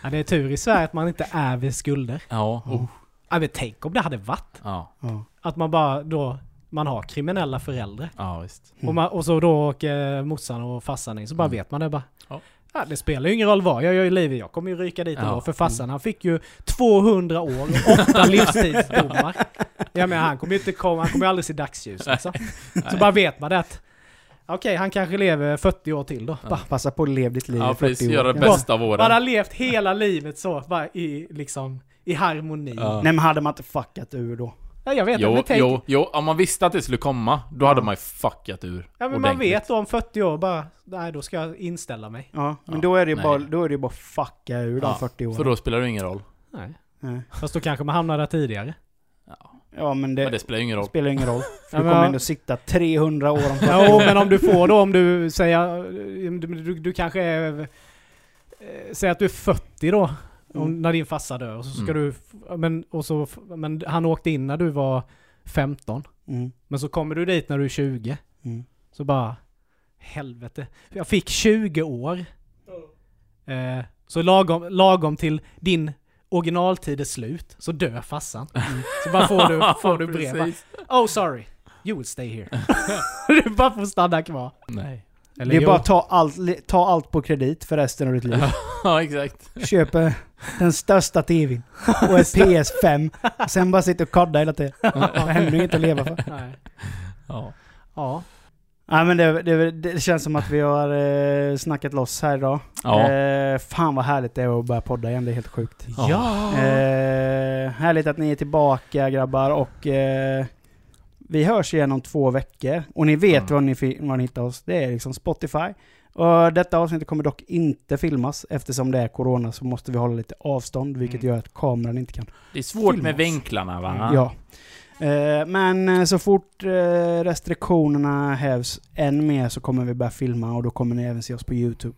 ja, det är tur i Sverige att man inte ärver skulder. Ja, oh. Ja, men tänk om det hade varit. Ja. Att man bara då, man har kriminella föräldrar. ja visst. Mm. Och, man, och så då åker morsan och farsan in, så bara Mm. vet man det bara. Ja. Ja, det spelar ju ingen roll vad jag gör i livet, jag kommer ju ryka dit Ja. ändå. För farsan han fick ju 200 år och 8 livstidsdomar. Jag menar han kommer ju inte komma, han kommer ju aldrig se dagsljus liksom. Så bara vet man det att Okej, han kanske lever 40 år till då. Ja. Passa på att leva ditt liv Ja i 40 precis, år. göra det Ja. bästa av bara åren. har levt hela livet så, bara i liksom i harmoni. Ja. Nej men hade man inte fuckat ur då? Ja, jag vet Jo, men tänk, jo, jo, om man visste att det skulle komma, då hade man ju fuckat ur. Ja men man vet då om 40 år bara, nej då ska jag inställa mig. Ja, men Ja, då är det ju nej. bara, då är det ju bara fucka ur de Ja, 40 åren. För då spelar det ingen roll. Nej. Nej. Fast då kanske man hamnar där tidigare. Ja. Ja men det, Men det spelar ju ingen roll. spelar ingen roll. För Ja, du kommer ändå sitta 300 år om 40 Jo, men om du får då, om du säger... Du, du, du kanske är... eh, Säg att du är 40 då. Mm. När din farsa dör. Och så ska Mm. du... Men, och så, men han åkte in när du var 15. Mm. Men så kommer du dit när du är 20. Mm. Så bara... Helvete. Jag fick 20 år. Eh, så lagom, lagom till din originaltid är slut, så dör farsan. Så bara får du, får du brev. bara. Oh sorry, you will stay here. du bara får stanna kvar. Nej. Eller Det är jo. bara ta allt, ta allt på kredit för resten av ditt liv. Ja, exakt. Köper den största TVn och ett PS5. Och sen bara sitta och kodda hela tiden. Det händer ju inte att leva för. Nej. Ja. Ja. Nej men det, det, det känns som att vi har eh, snackat loss här idag. Ja. Eh, fan vad härligt det är att börja podda igen, det är helt sjukt. Ja. Eh, härligt att ni är tillbaka grabbar och eh, vi hörs igen om två veckor. Och ni vet Mm. var, ni, var ni hittar oss. Det är liksom Spotify. Och detta avsnittet kommer dock inte filmas eftersom det är corona så måste vi hålla lite avstånd vilket Mm. gör att kameran inte kan. Det är svårt Filma med vinklarna va? Ja. Eh, men eh, så fort eh, restriktionerna hävs än mer så kommer vi börja filma och då kommer ni även se oss på YouTube.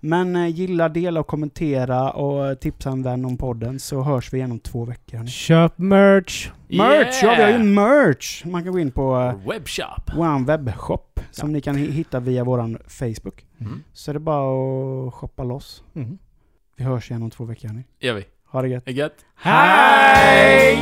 Men eh, gilla, dela och kommentera och tipsa en vän om podden så hörs vi igen om två veckor. hörni. Köp merch! Merch! Ja, vi har ju merch! Man kan gå in på eh, Webshop. vår webbshop som ni kan hi- hitta via våran Facebook. Mm. Så är det bara att shoppa loss. Mm. Vi hörs igen om två veckor. hörni. Gör vi. Ha det gött. Är gött? Hej!